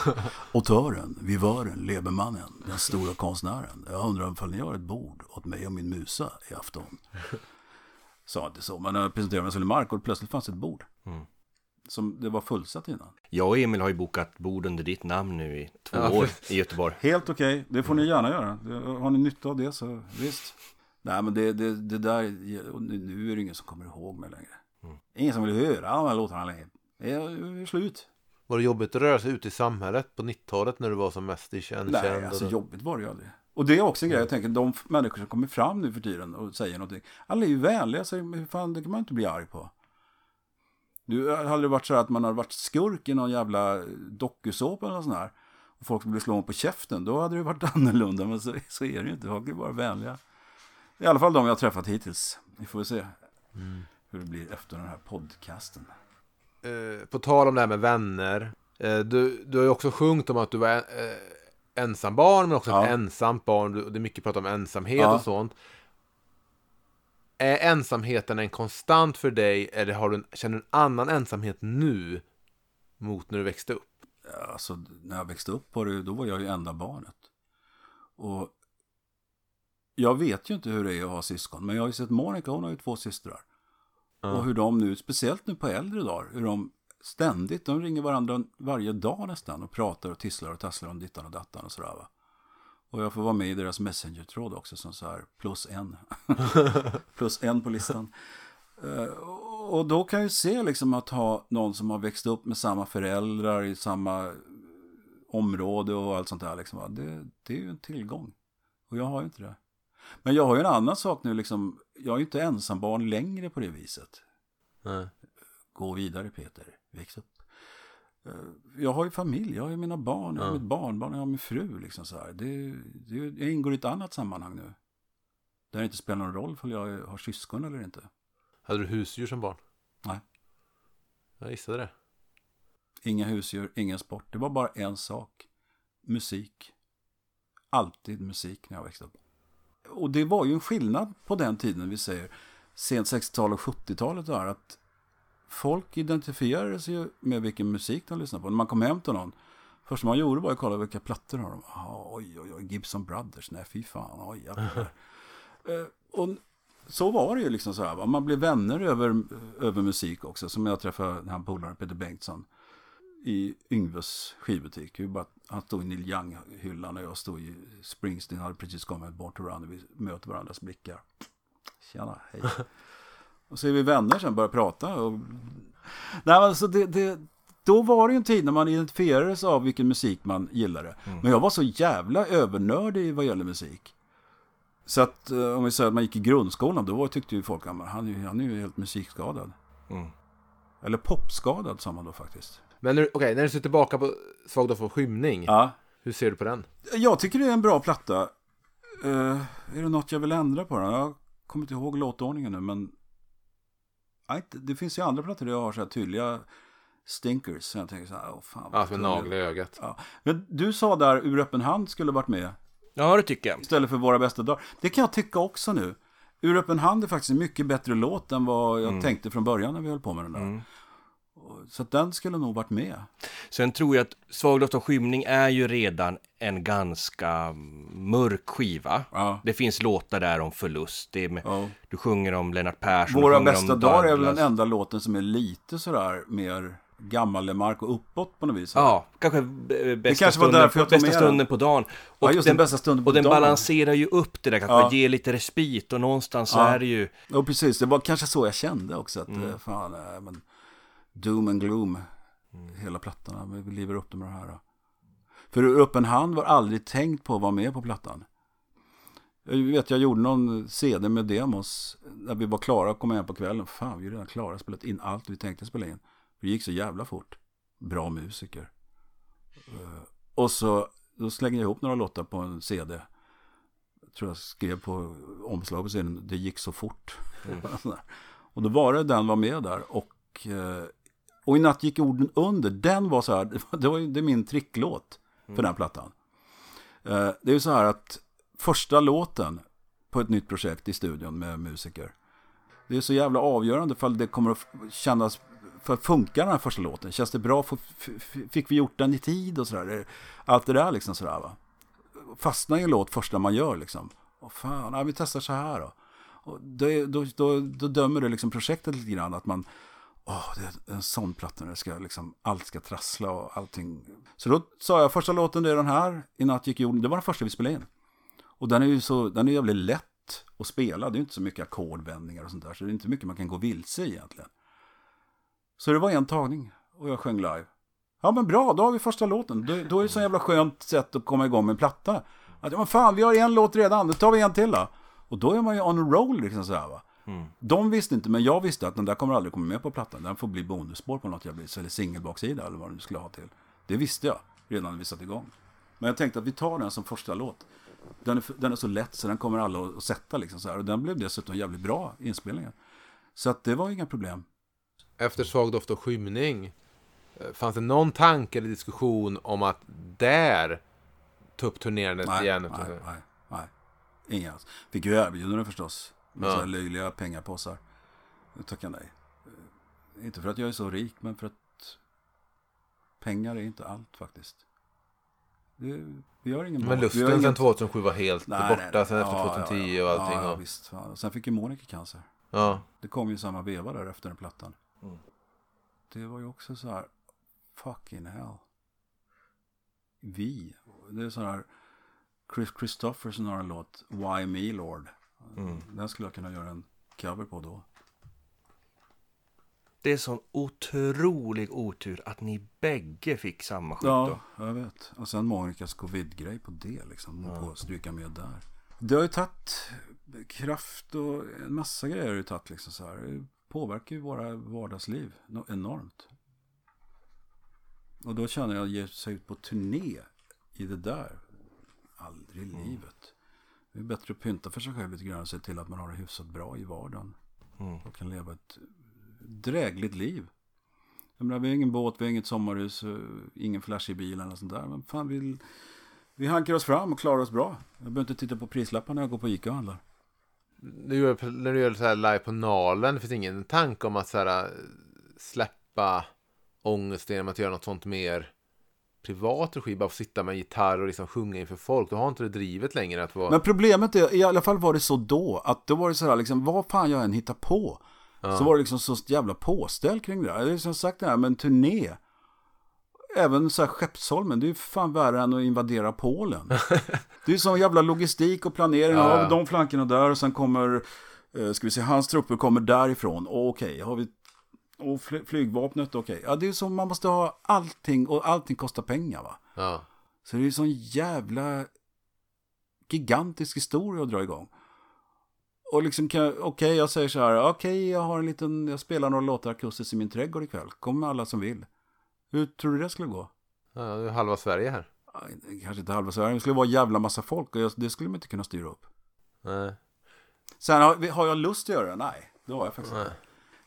Autören, vivören, lebermannen, den stora konstnären. Jag undrar om ni har ett bord åt mig och min musa i afton. Sa inte så, men jag presenterade mig som Lemark och plötsligt fanns ett bord. Mm. Som det var fullsatt innan. Jag och Emil har ju bokat bord under ditt namn nu i två Ja, år i Göteborg. Helt okej, det får ni gärna göra. Har ni nytta av det så visst. Nej men det, det, det där, nu är det ingen som kommer ihåg mig längre. Ingen som vill höra de här låtarna längre. Är slut. Var det jobbigt att röra sig ut i samhället på 90-talet när du var som mest ikänd? Nej, alltså och- jobbigt var det ju aldrig. Och det är också en grej, jag tänker, de människor som kommer fram nu för tiden och säger någonting. Alla är ju vänliga, så hur fan, det kan man inte bli arg på. Du hade det varit så här att man hade varit skurk i någon jävla dokusåpa eller något sånt här. Och folk skulle slå på käften. Då hade det varit annorlunda. Men så, så är det ju inte. Folk är bara vänliga. I alla fall de jag har träffat hittills. Vi får se hur det blir efter den här podcasten. Eh, på tal om det här med vänner. Eh, du, du har ju också sjungit om att du var eh, ensam barn men också Ja. ett ensamt barn. Du- Det är mycket prat om ensamhet Ja. och sånt. Är ensamheten en konstant för dig eller har du en, känner du en annan ensamhet nu mot när du växte upp? Alltså, när jag växte upp var det, då var jag ju enda barnet. Och jag vet ju inte hur det är att ha syskon, men jag har ju sett Monica, hon har ju två systrar. Och hur de nu, speciellt nu på äldre dagar, hur de ständigt, de ringer varandra varje dag nästan och pratar och tisslar och tasslar om dittan och dattan och sådär va. Och jag får vara med i deras messenger-tråd också som så här plus en. plus en på listan. Eh, och då kan jag ju se liksom att ha någon som har växt upp med samma föräldrar i samma område och allt sånt där liksom. Det, det är ju en tillgång. Och jag har ju inte det. Men jag har ju en annan sak nu liksom. Jag är ju inte ensambarn längre på det viset. Nej. Gå vidare Peter, väx upp. Eh, Jag har ju familj, jag har ju mina barn, jag har Ja. mitt barnbarn, jag har min fru liksom så här. Det, det, jag ingår i ett annat sammanhang nu. Där det inte spelar någon roll för jag har syskon eller inte. Hade du husdjur som barn? Nej. Jag gissade det. Inga husdjur, ingen sport. Det var bara en sak. Musik. Alltid musik när jag växte upp. Och det var ju en skillnad på den tiden, vi säger sent 60-tal och 70-talet där, att folk identifierade sig ju med vilken musik de lyssnade på. När man kom hem till någon, första man gjorde var att kolla vilka plattor har de. Ah, oj, oj, oj, Gibson Brothers, nej fy fan, oj. Eh, och så var det ju liksom så här, man blev vänner över, över musik också. Som jag träffade den här polaren Peter Bengtsson i Yngves skivbutik. Bara, han stod i Neil Young-hyllan och jag stod i Springsteen. hade precis kommit bort och run. Vi möter varandras blickar. Tjena, hej. och så är vi vänner sen, börjar prata. Och... Nej, alltså det, det, då var det ju en tid när man identifierades av vilken musik man gillade. Men jag var så jävla övernördig vad gäller musik. Så att eh, om vi säger att man gick i grundskolan, då tyckte ju folk att han, han är ju helt musikskadad. Mm. Eller popskadad sa man då faktiskt. Men när, du- okej, när du ser tillbaka på Svag för skymning. Ja. Hur ser du på den? Jag tycker det är en bra platta. Eh, är det något jag vill ändra på den? Jag kommer inte ihåg låtordningen nu, men... Nej, det finns ju andra plattor där jag har så här tydliga stinkers. Så jag tänker så här, åh fan. Ja, som en nagel i ögat. Ja. Men du sa där, Ur öppen hand skulle varit med Ja, det tycker jag. istället för Våra bästa dagar. Det kan jag tycka också nu. Ur öppen hand är faktiskt en mycket bättre låt än vad jag tänkte från början när vi höll på med den där. Och- Så den skulle nog varit med. Sen tror jag att Svag doft av skymning är ju redan en ganska mörk skiva. Ja. Det finns låtar där om förlust. Med, Ja. Du sjunger om Lennart Persson. Våra bästa dagar är väl den enda låten som är lite sådär mer gammalmark och uppåt på något vis. Ja, kanske eh, bästa, kanske var stunden, jag bästa stunden den. på dagen. Ja, just det, bästa stunden på Och den dagen. balanserar ju upp det där, kanske Ja. ger lite respit och någonstans så Ja. är det ju... Och precis, det var kanske så jag kände också. Att Mm. eh, fan, äh, men doom and gloom. Hela plattorna, vi lever upp de här. För öppen hand var aldrig tänkt på att vara med på plattan. Jag vet, jag gjorde någon CD med demos. När vi var klara och kom hem på kvällen. Fan, vi är redan klara. Spelat in allt vi tänkte spela in. Det gick så jävla fort. Bra musiker. Eh, Och så då slängde jag ihop några låtar på en CD. Jag tror jag skrev på omslaget på scenen. Det gick så fort. Sådär. och då var det den var med där. Och, eh, och i natt gick orden under. Den var så här. Det var, det ju det är min tricklåt för den plattan. Eh, det är ju så här att första låten på ett nytt projekt i studion med musiker. Det är så jävla avgörande för att det kommer att kännas, för att funka den här första låten. Känns det bra? Fick vi gjort den i tid och sådär? Allt det där liksom sådär va. Fastna i en låt första man gör liksom. Och fan, ja, vi testar så här då. Och det, då, då, då dömer det liksom projektet lite grann att man Åh, det är en sån platta när ska liksom, allt ska trassla och allting. Så då sa jag, första låten det är den här, I natt gick jorden, det var den första vi spelade in. Och den är ju så, den är jävligt lätt att spela, det är inte så mycket ackordvändningar och sånt där, så det är inte mycket man kan gå vilse i egentligen. Så det var en tagning och jag sjöng live. Ja men bra, då har vi första låten. Då, då är det så jävla skönt sätt att komma igång med en platta. Att, ja men fan, vi har en låt redan, då tar vi en till då. Och då är man ju on a roll liksom sådär va. De visste inte, men jag visste att den där kommer aldrig komma med på plattan. Den får bli bonusspår på något jävla vis, eller singelbaksida eller vad du skulle ha till. Det visste jag redan när vi satte igång. Men jag tänkte att vi tar den som första låt. Den är, den är så lätt så den kommer alla att sätta liksom så här. Och den blev dessutom jävligt bra inspelningen. Så att det var inga problem. Efter Svag doft och skymning, eh, fanns det någon tanke eller diskussion om att där ta upp turnerandet Nej, igen? nej, nej, nej. Inga alls. Fick ju erbjudanden förstås. Med Ja. så här löjliga pengapåsar. Jag tackade nej. Eh, Inte för att jag är så rik, men för att pengar är inte allt faktiskt. Det, vi har ingen Men lusten sen 2007 var helt Nej, borta nej, nej. sen efter Ja, 2010 ja, och ja. allting. Ja, ja, och, visst. Och Sen fick ju Monica cancer. ja. Det kom ju samma veva där efter den plattan. Mm. Det var ju också så här, fucking hell. Vi, det är så här, Chris Christofferson har en låt, Why Me Lord. Mm. Den skulle jag kunna göra en cover på då. Det är sån otrolig otur att ni bägge fick samma skit Ja, jag vet. Och sen Monicas covid-grej på det liksom. Ja. På att stryka med där. Det har ju tagit kraft och en massa grejer har ju tagit liksom så här. Det påverkar ju våra vardagsliv no- enormt. Och då känner jag att ge sig ut på turné i det där. Aldrig i livet. Det är bättre att pynta för sig själv lite grann och se till att man har det hyfsat bra i vardagen. Och kan leva ett drägligt liv. Jag menar, vi har ingen båt, vi har inget sommarhus, eh, ingen flashig bil eller sånt där. Men fan, vi, vi hankar oss fram och klarar oss bra. Jag behöver inte titta på prislappar när jag går på Ica och handlar. Du gör, när du gör så här live på Nalen, det finns ingen tanke om att så här, släppa ångesten genom att göra något sånt mer privat regi, bara få sitta med en gitarr och liksom sjunga inför folk. Du har inte det drivet längre att vara... Men problemet är, i alla fall var det så då, att då var det så här liksom, vad fan jag än hittar på. Så var det liksom så jävla påställ kring det där. Jag har liksom sagt det här med en turné. Även så här Skeppsholmen, det är ju fan värre än att invadera Polen. det är ju sån jävla logistik och planering. Ja, Ja, ja. de flankerna där och sen kommer, eh, ska vi se, hans trupper kommer därifrån. Och Okej, har vi och fly- flygvapnet, okej. Ja, det är så man måste ha allting och allting kostar pengar va. Ja. Så det är ju sån jävla gigantisk historia att dra igång. Och liksom, okej, jag säger så här, okej, jag har en liten, jag spelar några låtar akustiskt i min trädgård ikväll. Kommer alla som vill. Hur tror du det skulle gå? ja, det är halva Sverige här. Kanske inte halva Sverige, det skulle vara en jävla massa folk och det skulle man inte kunna styra upp. Nej. Sen har, har jag lust att göra det? Nej, det har jag faktiskt inte.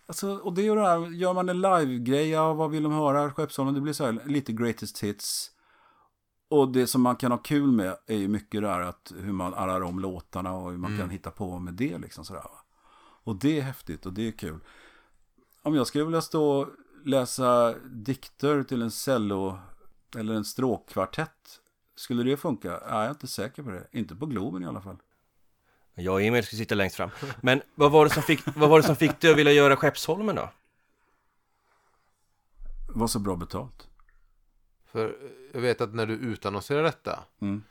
Alltså, och det är det här, gör man en live-grej, ja, vad vill de höra? Skeppsholmen, det blir så här lite greatest hits. Och det som man kan ha kul med är ju mycket det här att hur man arrar om låtarna och hur man kan hitta på med det liksom sådär. Va? Och det är häftigt och det är kul. Om jag skulle vilja stå och läsa dikter till en cello eller en stråkkvartett, skulle det funka? Ja, jag är inte säker på det. Inte på Globen i alla fall. Jag och Emil ska sitta längst fram. Men vad var det som fick, vad var det som fick dig att vilja göra Skeppsholmen då? Var så bra betalt. För jag vet att när du utannonserar detta Mm.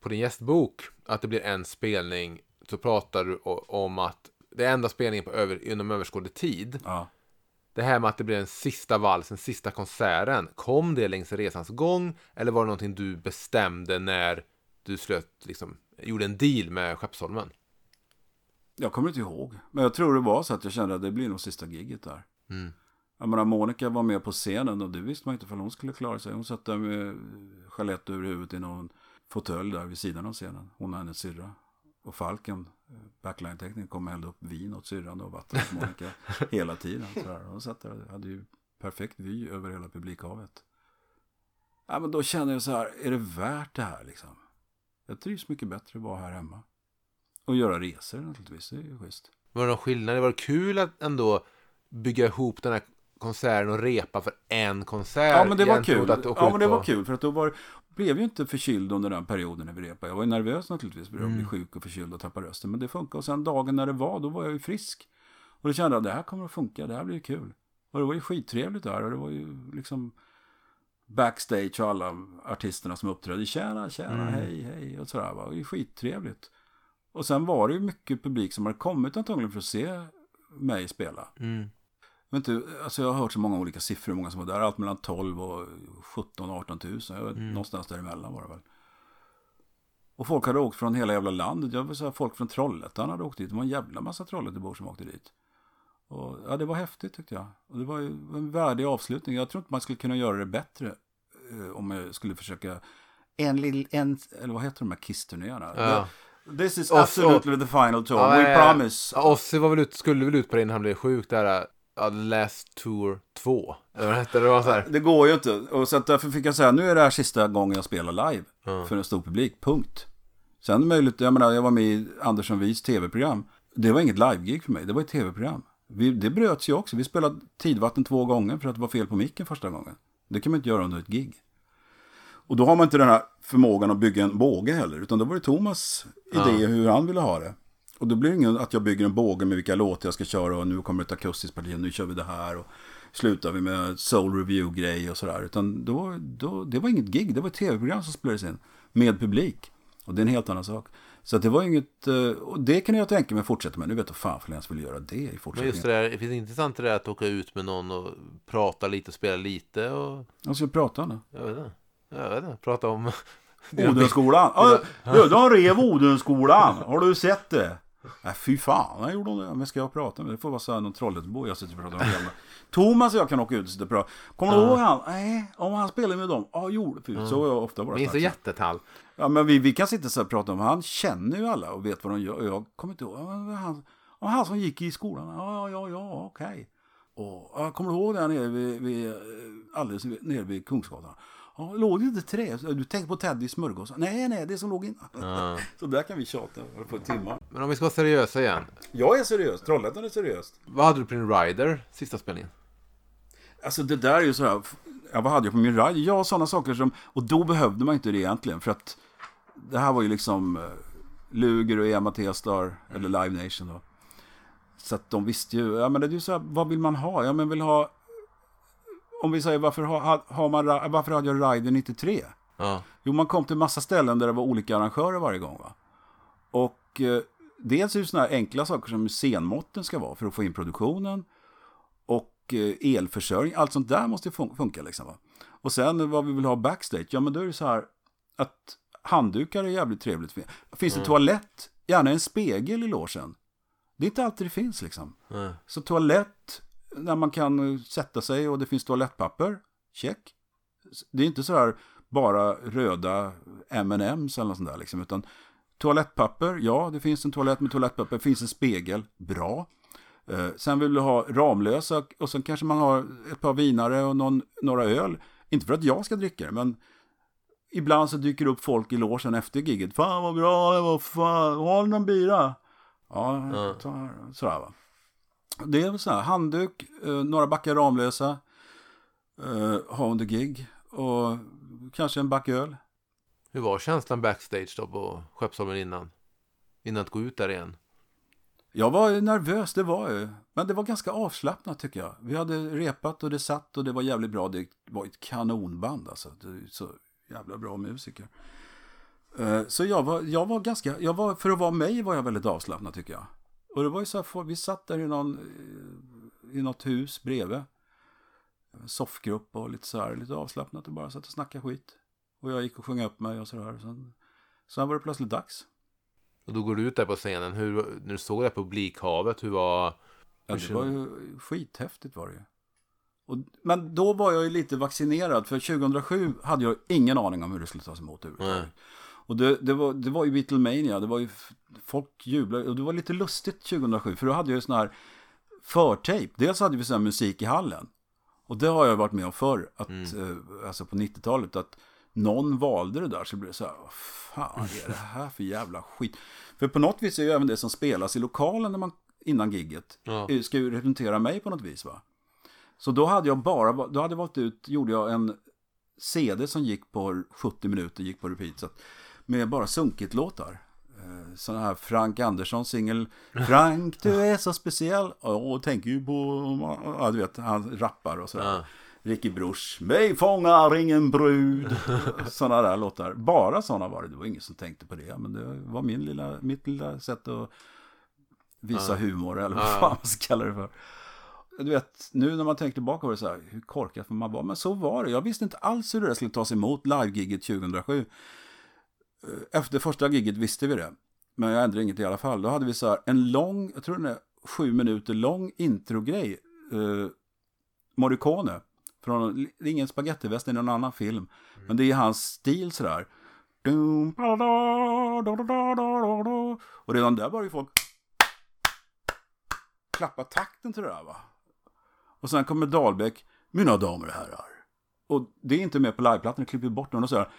på din gästbok, att det blir en spelning, så pratar du om att det är enda spelningen på över, inom överskådlig tid. Ja. Det här med att det blir den sista valsen, sista konserten, kom det längs resans gång? Eller var det någonting du bestämde när du slöt, liksom, gjorde en deal med Skeppsholmen? Jag kommer inte ihåg. Men jag tror det var så att jag kände att det blir nog sista giget där. Mm. Jag menar, Monica var med på scenen och det visste man inte om hon skulle klara sig. Hon satt där med Jeanette över huvudet i någon fåtölj där vid sidan av scenen. Hon och hennes syrra. Och Falken, eh, backline-teknikern, kom och hällde upp vin åt syrran och vatten åt Monica hela tiden. Så där. Hon satt där och hade ju perfekt vy över hela publikhavet. Ja, men då kände jag så här, är det värt det här liksom? Jag trivs mycket bättre att vara här hemma. Och göra resor naturligtvis, det är ju schysst. Var det någon skillnad? Var det kul att ändå bygga ihop den här konserten och repa för en konsert? Ja men det var kul. Att Ja men det var kul för att då var, blev ju inte förkyld under den perioden när vi repade. Jag var ju nervös naturligtvis, började Mm. bli sjuk och förkyld och tappa rösten. Men det funkade och sen dagen när det var, då var jag ju frisk. Och då kände jag, det här kommer att funka, det här blir kul. Och det var ju skittrevligt där och det var ju liksom backstage och alla artisterna som uppträdde. Tjena, tjena, Mm. hej, hej och sådär. va. Det ju skittrevligt. Och sen var det ju mycket publik som hade kommit antagligen för att se mig spela. Mm. Jag, inte, alltså jag har hört så många olika siffror, många som var där. Allt mellan 12 och 17 18 000. Jag vet, Mm. Någonstans däremellan var det väl. Och folk hade åkt från hela jävla landet. Jag vill säga folk från Trollhättan hade åkt dit. Det var en jävla massa Trollhättebor som åkte dit. Och, ja, det var häftigt tyckte jag. Och det var ju en värdig avslutning. Jag tror inte man skulle kunna göra det bättre eh, om jag skulle försöka en lill, en, eller vad heter de här Kiss-turnéerna? Ja. This is absolutely the final tour. Ja, We eh, promise. Ja, Ozzy var väl ut, skulle väl ut på det innan han blev sjuk där. Ja, Last Tour 2. Eller vad hette det? Det var så här. Det går ju inte. Och så därför fick jag säga, nu är det här sista gången jag spelar live. Ja. För en stor publik, punkt. Sen möjligt, jag menar, jag var med i Andersson Vis tv-program. Det var inget live-gig för mig, det var ett tv-program. Vi, det bröts ju också, vi spelade Tidvatten två gånger för att det var fel på micken första gången. Det kan man inte göra under ett gig. Och då har man inte den här förmågan att bygga en båge heller, utan då var det Thomas idé hur han ville ha det. Och då blir det ingen att jag bygger en båge med vilka låtar jag ska köra och nu kommer ett akustiskt parti och nu kör vi det här och slutar vi med soul review-grej och sådär. Utan då, då, det var inget gig, det var ett tv-program som spelades in med publik. Och det är en helt annan sak. Så det var inget, eh, och det kan jag tänka mig fortsätta med. Nu vet jag fan för jag ens vill göra det i Men fortsättningen. just det där, det finns intressant det där att åka ut med någon och prata lite och spela lite och... Jag ska prata nu. Jag vet inte. Jag vet inte. Prata om... Odenskolan. Ja, du, de rev Odenskolan. Har du sett det? Nej, fy fan, jag gjorde det. Men ska jag prata med? Det får vara så här någon Trollhättebo jag sitter och pratar om. Jävla. Thomas och jag kan åka ut och sitta och prata. Kommer du ihåg han? Nej, om han spelade med dem. Ja, gjorde. Så har jag ofta bara Minns du jättetall? Ja, men vi, vi kan sitta så här och prata om. Han känner ju alla och vet vad de gör. Jag kommer inte ihåg. Ja, Han, ja, han som gick i skolan. Ja, ja, ja, ja okej. Och ja, kommer ihåg där nere vid, vid, eh, alldeles nere vid Kungsgatan? Ja, låg det inte trä? Du tänkte på Teddy smörgås? Nej, nej, det som låg innan. så där kan vi tjata på timmar. Men om vi ska vara seriösa igen. Jag är seriös. Trollhättan är seriöst. Vad hade du på din rider sista spelningen? Alltså det där är ju så här. Ja, vad hade jag på min ride? Ja, sådana saker som... Och då behövde man inte det egentligen. För att det här var ju liksom eh, Luger och Ema T-Star, eller Live Nation då. Så att de visste ju, ja men det är ju så här, vad vill man ha? Ja men vill ha, om vi säger varför har, har man, varför hade jag Rider 93? Ja. Jo, man kom till massa ställen där det var olika arrangörer varje gång. Va? Och eh, dels är det sådana här enkla saker som scenmåtten ska vara för att få in produktionen. Och eh, elförsörjning, allt sånt där måste fun- funka liksom. Va? Och sen vad vi vill ha backstage, ja men då är det så här att handdukar är jävligt trevligt. Finns det toalett, gärna en spegel i logen. Det är inte alltid det finns liksom. Nej. Så toalett, när man kan eh, sätta sig och det finns toalettpapper, check. Det är inte så här bara röda M&M's eller något sånt där liksom, utan toalettpapper, ja det finns en toalett med toalettpapper, det finns en spegel, bra. Eh, sen vill du ha Ramlösa och sen kanske man har ett par vinare och någon, några öl. Inte för att jag ska dricka det, men ibland så dyker det upp folk i logen efter giget. Fan vad bra det var, fan, har du någon bira? Ja, Ja. ta här. Sådär va. Det är så här, handduk, eh, några backar Ramlösa, eh, under gig och kanske en back öl. Hur var känslan backstage då på Skeppsholmen innan? Innan att gå ut där igen? Jag var ju nervös, det var jag ju. Men det var ganska avslappnat tycker jag. Vi hade repat och det satt och det var jävligt bra. Det var ett kanonband alltså. Det så jävla bra musiker. Eh, Så jag var, jag var ganska, jag var, för att vara mig var jag väldigt avslappnad tycker jag. Och det var ju så här, vi satt där i någon, eh, i något hus bredvid. Soffgrupp och lite så här, lite avslappnat och bara satt och snackade skit. Och jag gick och sjöng upp mig och sådär. Sen, sen var det plötsligt dags. Och då går du ut där på scenen. Hur, när du såg det här publikhavet, hur var... Ja, det var ju skithäftigt var det ju. Och, men då var jag ju lite vaccinerad, för 2007 hade jag ingen aning om hur det skulle tas emot överhuvudtaget. Och det, det, var, det var ju Beatlemania, det var ju, folk jublade, och det var lite lustigt 2007, för då hade jag ju sån här förtejp. Dels hade vi sån här musik i hallen. Och det har jag varit med om förr, att, eh, alltså på 90-talet, att någon valde det där så blev det så här, vad fan är det här för jävla skit? För på något vis är ju även det som spelas i lokalen när man, innan gigget, Ja. eh, ska ju representera mig på något vis va. Så då hade jag bara, då hade jag valt ut, gjorde jag en CD som gick på 70 minuter, gick på repeat, så med bara sunkigt-låtar. Eh, Sån här Frank Andersson singel Frank du är så speciell och tänker ju på, ja du vet, han rappar och sådär. Ja. Ricky Bruch, mig fångar ingen brud. Sådana där låtar. Bara sådana var det. Det var ingen som tänkte på det. Men det var min lilla, mitt lilla sätt att visa humor. Eller vad Ja. fan man ska kalla det för. Du vet, nu när man tänker tillbaka på det så här, hur korkad får man vara? Men så var det. Jag visste inte alls hur det där skulle tas emot, live-giget 2007. Eh, efter första giget visste vi det. Men jag ändrade inget i alla fall. Då hade vi så här en lång, jag tror den är sju minuter lång introgrej. Eh, Morricone. Från, det är ingen spagettiväst, det är någon annan film. Men det är hans stil sådär. Och redan där var ju folk klappa takten till det där va. Och sen kommer Dahlbäck, mina damer och herrar. Och det är inte med på liveplattan, det klipper bort den och så här.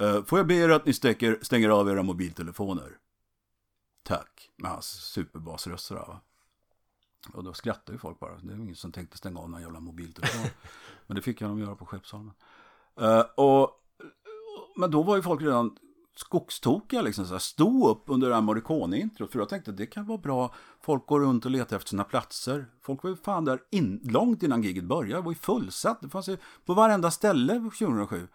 "Eh, får jag be er att ni stäcker, stänger av era mobiltelefoner? Tack, med hans superbasröst sådär va. Och då skrattar ju folk bara. Det är ingen som tänkte stänga av någon jävla mobiltelefon. Men det fick jag dem göra på Skeppsholmen. Eh, och, men då var ju folk redan skogstokiga liksom. Så här, stod upp under det här Morricone-introt. För jag tänkte att det kan vara bra. Folk går runt och letar efter sina platser. Folk var ju fan där in, långt innan giget började. Det var ju fullsatt. Det fanns ju på varenda ställe 2007.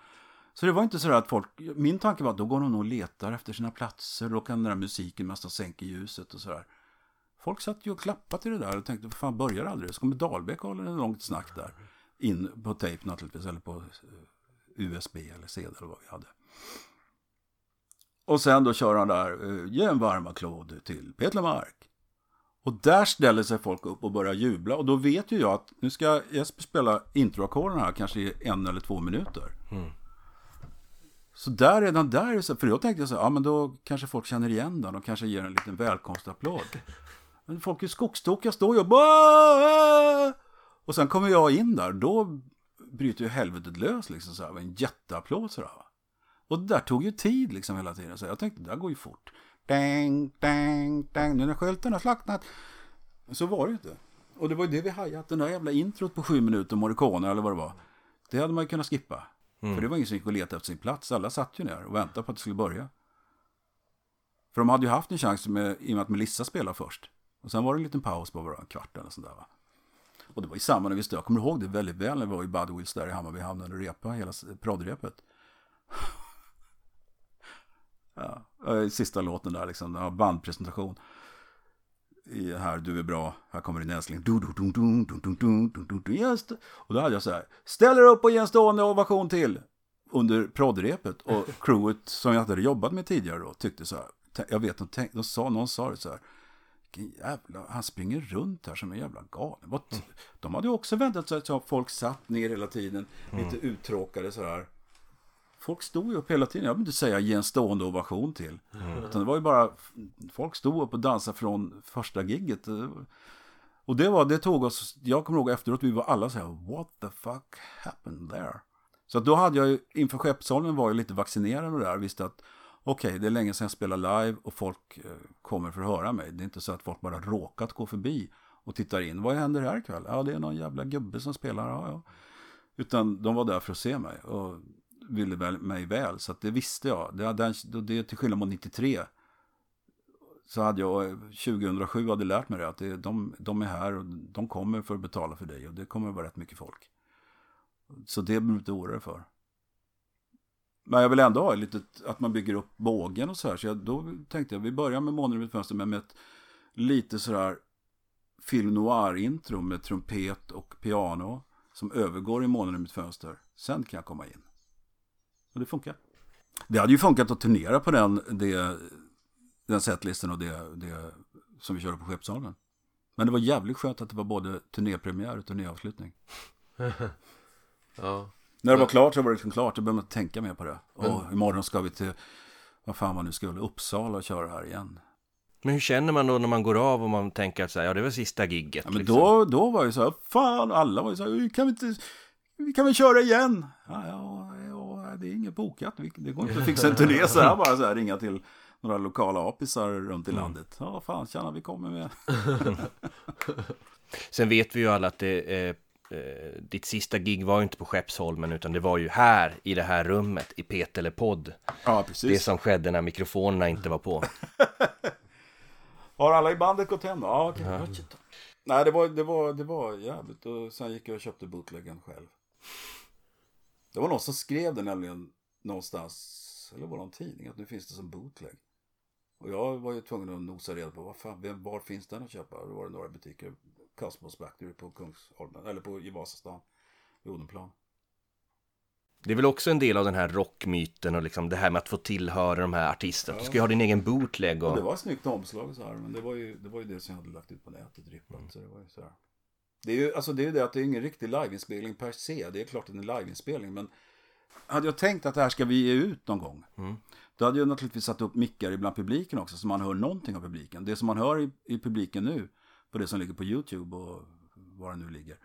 Så det var inte så att folk, min tanke var att då går de nog och letar efter sina platser. Då kan den där musiken mest sänka ljuset och sådär. Folk satt ju och klappade till det där och tänkte, fan börjar aldrig? Så kommer Dahlbäck och håller en långt snack där. In på tejp naturligtvis, eller på eh, USB eller CD eller vad vi hade. Och sen då kör han där, eh, ge en varm applåd till Peter Mark. Och där ställer sig folk upp och börjar jubla. Och då vet ju jag att nu ska Jesper spela introackorden här kanske i en eller två minuter. Så där redan där, för då tänkte jag så här, ja men då kanske folk känner igen den. De kanske ger en liten välkomstapplåd. Men folk är skogstokiga, står ju och bara... Och sen kommer jag in där, då bryter ju helvetet lös liksom så här, en jätteapplåd sådär. Och det där tog ju tid liksom hela tiden. Så jag tänkte, det där går ju fort. Dang, dang, dang, nu när skylten har slacknat. Så var det ju inte. Och det var ju det vi hajade, den där jävla introt på sju minuter, Morricone eller vad det var. Det hade man ju kunnat skippa. För det var ingen som gick och letade efter sin plats. Alla satt ju ner och väntade på att det skulle börja. För de hade ju haft en chans med, i och med att Melissa spelade först. Och sen var det en liten paus på bara en kvart eller sådär va. Och det var ju samma när vi stod, jag kommer ihåg det väldigt väl när vi var i Budwills där i Hammarby hamn och repa hela proddrepet. Ja, eh, sista låten där liksom, bandpresentation. I, här, du är bra, här kommer din älskling. Du. Och då hade jag så här, ställer upp och ge en stående ovation till. Under proddrepet och crewet som jag hade jobbat med tidigare då tyckte så här, jag vet, de, tänkte, de sa, någon sa det så här, jävla, han springer runt här som en jävla galen. Mm. De hade ju också väntat sig att folk satt ner hela tiden, mm. lite uttråkade så här. Folk stod ju upp hela tiden. Jag vill inte säga ge en stående ovation till. Utan det var ju bara, folk stod upp och dansade från första gigget. Och det var, det tog oss, jag kommer ihåg efteråt, vi var alla så här, what the fuck happened there? Så då hade jag ju, inför Skeppsholmen var jag lite vaccinerad det där, visste att okej, det är länge sedan jag spelar live och folk eh, kommer för att höra mig. Det är inte så att folk bara råkat gå förbi och tittar in. Vad händer här ikväll? Ja, det är någon jävla gubbe som spelar. Ja, ja. Utan de var där för att se mig och ville väl, mig väl. Så att det visste jag. Det, hade, det till skillnad mot 93 så hade jag 2007 hade lärt mig det att det, de, de är här och de kommer för att betala för dig och det kommer att vara rätt mycket folk. Så det behöver du inte oroa dig för. Men jag vill ändå ha lite att man bygger upp bågen och så här. Så jag, då tänkte jag vi börjar med Månen i mitt fönster men med ett lite sådär film noir-intro med trumpet och piano som övergår i Månen i mitt fönster. Sen kan jag komma in. Och det funkar. Det hade ju funkat att turnera på den, det, den setlisten och det, det som vi körde på Skeppsholmen. Men det var jävligt skönt att det var både turnépremiär och turnéavslutning. Ja. När det var klart så var det liksom klart, då behöver man inte tänka mer på det. Och imorgon ska vi till, vad fan man nu skulle, Uppsala och köra här igen. Men hur känner man då när man går av och man tänker att så här, ja det var sista gigget? Ja, men liksom. då, då var det så här, fan alla var ju så här, kan vi inte, vi kan väl köra igen? Ja, ja, ja det är inget bokat, det går inte att fixa en turné så här bara så här, ringa till några lokala apisar runt i landet. Ja, fan, tjena, vi kommer med. Sen vet vi ju alla att det, eh, eh, ditt sista gig var ju inte på Skeppsholmen utan det var ju här i det här rummet i Petele podd. Ja, Det precis. som skedde när mikrofonerna inte var på. Har alla i bandet gått hem då? Ja, okej. Nej, det var, det, var, det var jävligt. Och sen gick jag och köpte bootleggen själv. Det var någon som skrev det nämligen någonstans, eller var det någon tidning, att nu finns det som bootleg. Och jag var ju tvungen att nosa reda på, vad fan, vem, var finns den att köpa? Och då var det några butiker, Cosmos Factory på Kungsholmen, eller på, i Vasastan, i Odenplan. Det är väl också en del av den här rockmyten och liksom det här med att få tillhöra de här artisterna. Du ska ju ha din egen bootleg Och det och... var snyggt omslag och så här, men det var ju det, var ju det som jag hade lagt ut på nätet, rippat. Så det var ju så här. Det är ju alltså det, är det att det är ingen riktig liveinspelning per se. Det är klart att det är en liveinspelning, men hade jag tänkt att det här ska vi ge ut någon gång. Då hade jag naturligtvis satt upp mickar ibland publiken också, så man hör någonting av publiken. Det som man hör i, i publiken nu, på det som ligger på YouTube och var det nu ligger.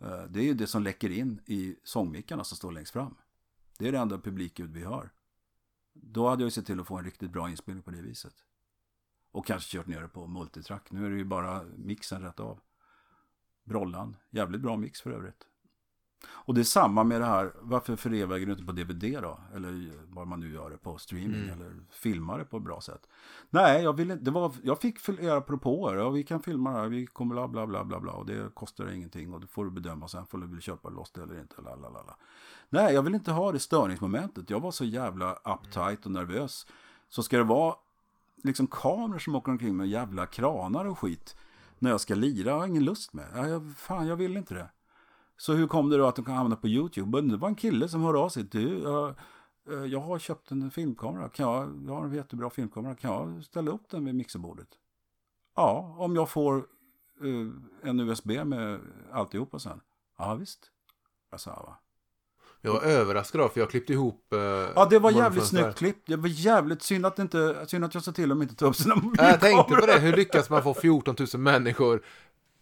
eh, Det är ju det som läcker in i sångmickarna som står längst fram. Det är det enda publikljud vi hör. Då hade jag ju sett till att få en riktigt bra inspelning på det viset. Och kanske kört ner det på multitrack. Nu är det ju bara mixen rätt av. Brollan, jävligt bra mix för övrigt. Och det är samma med det här, varför föreväger du inte på DVD då? Eller vad man nu gör det på streaming eller filmar det på ett bra sätt. Nej, jag, ville, det var, jag fick flera propåer. Ja, vi kan filma det här, vi kommer bla bla bla bla bla. Och det kostar ingenting och det får du bedöma sen. Får du väl köpa loss det eller inte. La, la, la, la. Nej, jag vill inte ha det störningsmomentet. Jag var så jävla uptight och nervös. Så ska det vara liksom kameror som åker omkring med jävla kranar och skit. När jag ska lira, jag har ingen lust med. Ja, jag, fan, jag vill inte det. Så hur kom det då att de kan hamna på YouTube? Det var en kille som hörde av sig. Du, jag, eh, jag har köpt en filmkamera. Kan jag, jag har en jättebra filmkamera. Kan jag ställa upp den vid mixerbordet? Ja, om jag får eh, en USB med alltihopa sen. Ja, visst. Jag sa, va. Jag var överraskad då, för jag klippte ihop... Eh, Ja, det var jävligt snyggt klippt. Det var jävligt synd att, inte, synd att jag sa till dem inte ta upp sina mobilkameror. Jag tänkte på det, hur lyckas man få 14 000 människor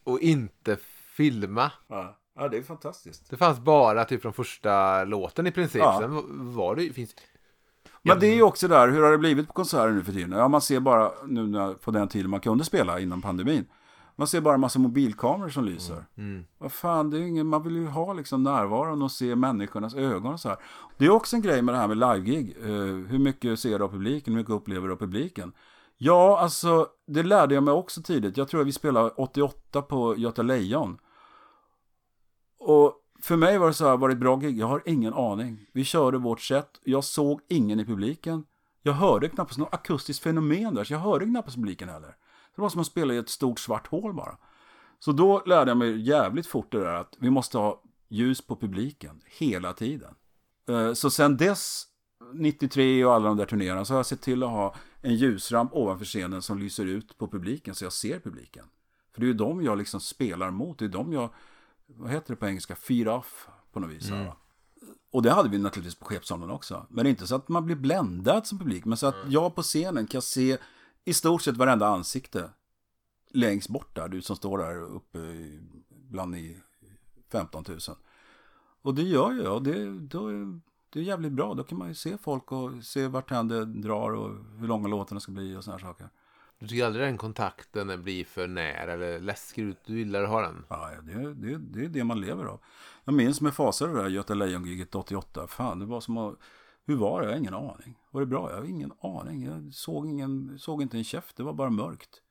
och inte filma? Ja. ja, det är fantastiskt. Det fanns bara typ från första låten i princip. Ja. Sen var det finns... Men det är ju också där, hur har det blivit på konserter nu för tiden? Ja, man ser bara, nu när, på den tiden man kunde spela innan pandemin. Man ser bara en massa mobilkameror som lyser. Vad fan, det är ingen, man vill ju ha liksom närvaron och se människornas ögon och så här. Det är också en grej med det här med live-gig. Eh, hur mycket ser du av publiken, hur mycket upplever du av publiken? Ja, alltså, det lärde jag mig också tidigt. Jag tror att vi spelade 88 på Göta Lejon. Och för mig var det så här, var det ett bra gig? Jag har ingen aning. Vi körde vårt sätt. Jag såg ingen i publiken. Jag hörde knappast något akustiskt fenomen där, så jag hörde knappast publiken heller. Det var som att spela i ett stort svart hål bara. Så då lärde jag mig jävligt fort det där att vi måste ha ljus på publiken hela tiden. Eh, Så sen dess, 93 och alla de där turnéerna, så har jag sett till att ha en ljusramp ovanför scenen som lyser ut på publiken så jag ser publiken. För det är ju de jag liksom spelar mot, det är de jag, vad heter det på engelska, feed off på något vis. va? Och det hade vi naturligtvis på Skeppsholmen också. Men inte så att man blir bländad som publik, men så att jag på scenen kan se i stort sett varenda ansikte längst bort där, du som står där uppe bland i 15 000. Och det gör jag, och det, då, är- det är jävligt bra. Då kan man ju se folk och se vart det drar och hur långa låtarna ska bli och sådana saker. Du tycker aldrig den kontakten blir för nära eller läskig ut? Du gillar att ha den? Ja, det, det, det är det man lever av. Jag minns med fasa det där Göta Lejon-giget 88. Fan, det var som att... Hur var det? Jag har ingen aning. Var det bra? Jag har ingen aning. Jag såg, ingen, såg inte en käft. Det var bara mörkt.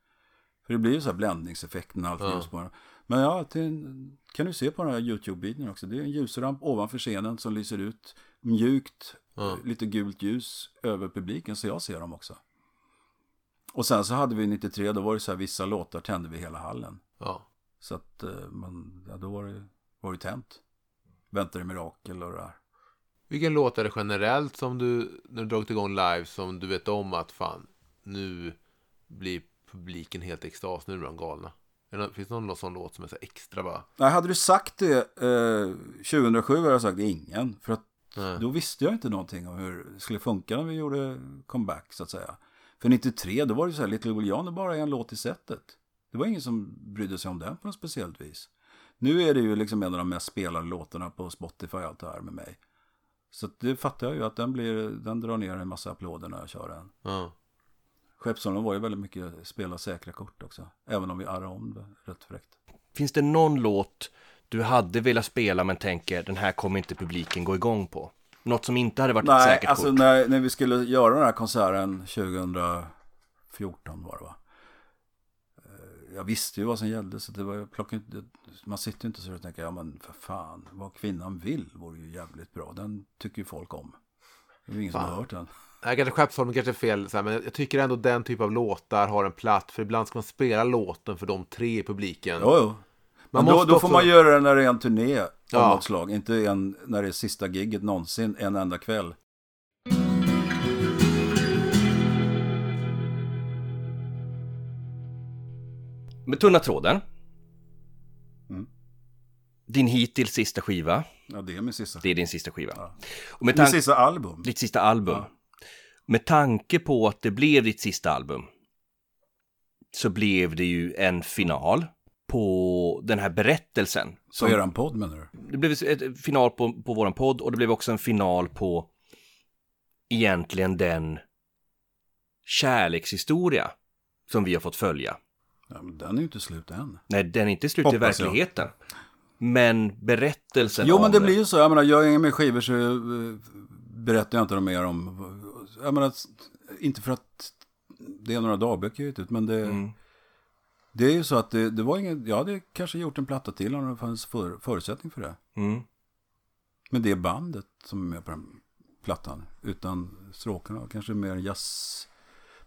För det blir ju så här bländningseffekt när allt ljus. Men ja, det kan du se på den här YouTube-videon också. Det är en ljusramp ovanför scenen som lyser ut mjukt, Ja. eh, lite gult ljus över publiken så jag ser dem också. Och sen så hade vi 93, då var det så här vissa låtar tände vi hela hallen. Ja. Så att eh, man, ja, då var det, var det tänt. Väntade mirakel och det där. Vilken låt är det generellt som du, när du dragit igång live, som du vet om att fan, nu blir publiken helt extas, nu är de galna? Finns det någon sån låt som är så extra bara? Nej, hade du sagt det eh, 2007 hade jag sagt ingen. För att Nej. då visste jag inte någonting om hur det skulle funka när vi gjorde comeback så att säga. För 93 då var det så här, Little Will John är bara en låt i sättet. Det var ingen som brydde sig om den på något speciellt vis. Nu är det ju liksom en av de mest spelade låtarna på Spotify och allt det här med mig. Så det fattar jag ju att den, blir, den drar ner en massa applåder när jag kör den. Ja. Skeppsholmen var ju väldigt mycket spela säkra kort också. Även om vi arrade om det rätt fräckt. Finns det någon låt du hade velat spela men tänker den här kommer inte publiken gå igång på? Något som inte hade varit ett Nej, säkert alltså kort? när, när vi skulle göra den här konserten 2014 var det va? Jag visste ju vad som gällde så det var jag plockade inte, man sitter ju inte så och tänker ja men för fan, vad kvinnan vill vore ju jävligt bra. Den tycker ju folk om. Det är ju ingen som Fan. har hört den. Nej, kanske Skeppsholmen kanske är fel, här, men jag tycker ändå den typ av låtar har en plats. För ibland ska man spela låten för de tre i publiken. Jo, jo. Men då, då får också- man göra det när det är en turné av Ja. något slag. Inte en, när det är sista gigget någonsin, en enda kväll. Med tunna tråden. Mm. Din hittills sista skiva. Ja, det är min sista. Det är din sista skiva. Ja. Och med Min sista album. Ditt sista album. Ja. Med tanke på att det blev ditt sista album. Så blev det ju en final på den här berättelsen. Är det en podd menar du? Det blev en final på, på våran podd och det blev också en final på egentligen den kärlekshistoria som vi har fått följa. Ja, men den är ju inte slut än. Nej, den är inte slut i Hoppas jag. verkligheten. Men berättelsen Jo, men det det- blir ju så. Jag menar, gör jag inga mer skivor så eh, berättar jag inte dem mer om... Jag menar, inte för att det är några dagböcker jag ut, men det... Mm. Det är ju så att det, det var ingen... Jag hade kanske gjort en platta till om det fanns för, förutsättning för det. Mm. Men det är bandet som är med på den plattan. Utan stråkarna, kanske mer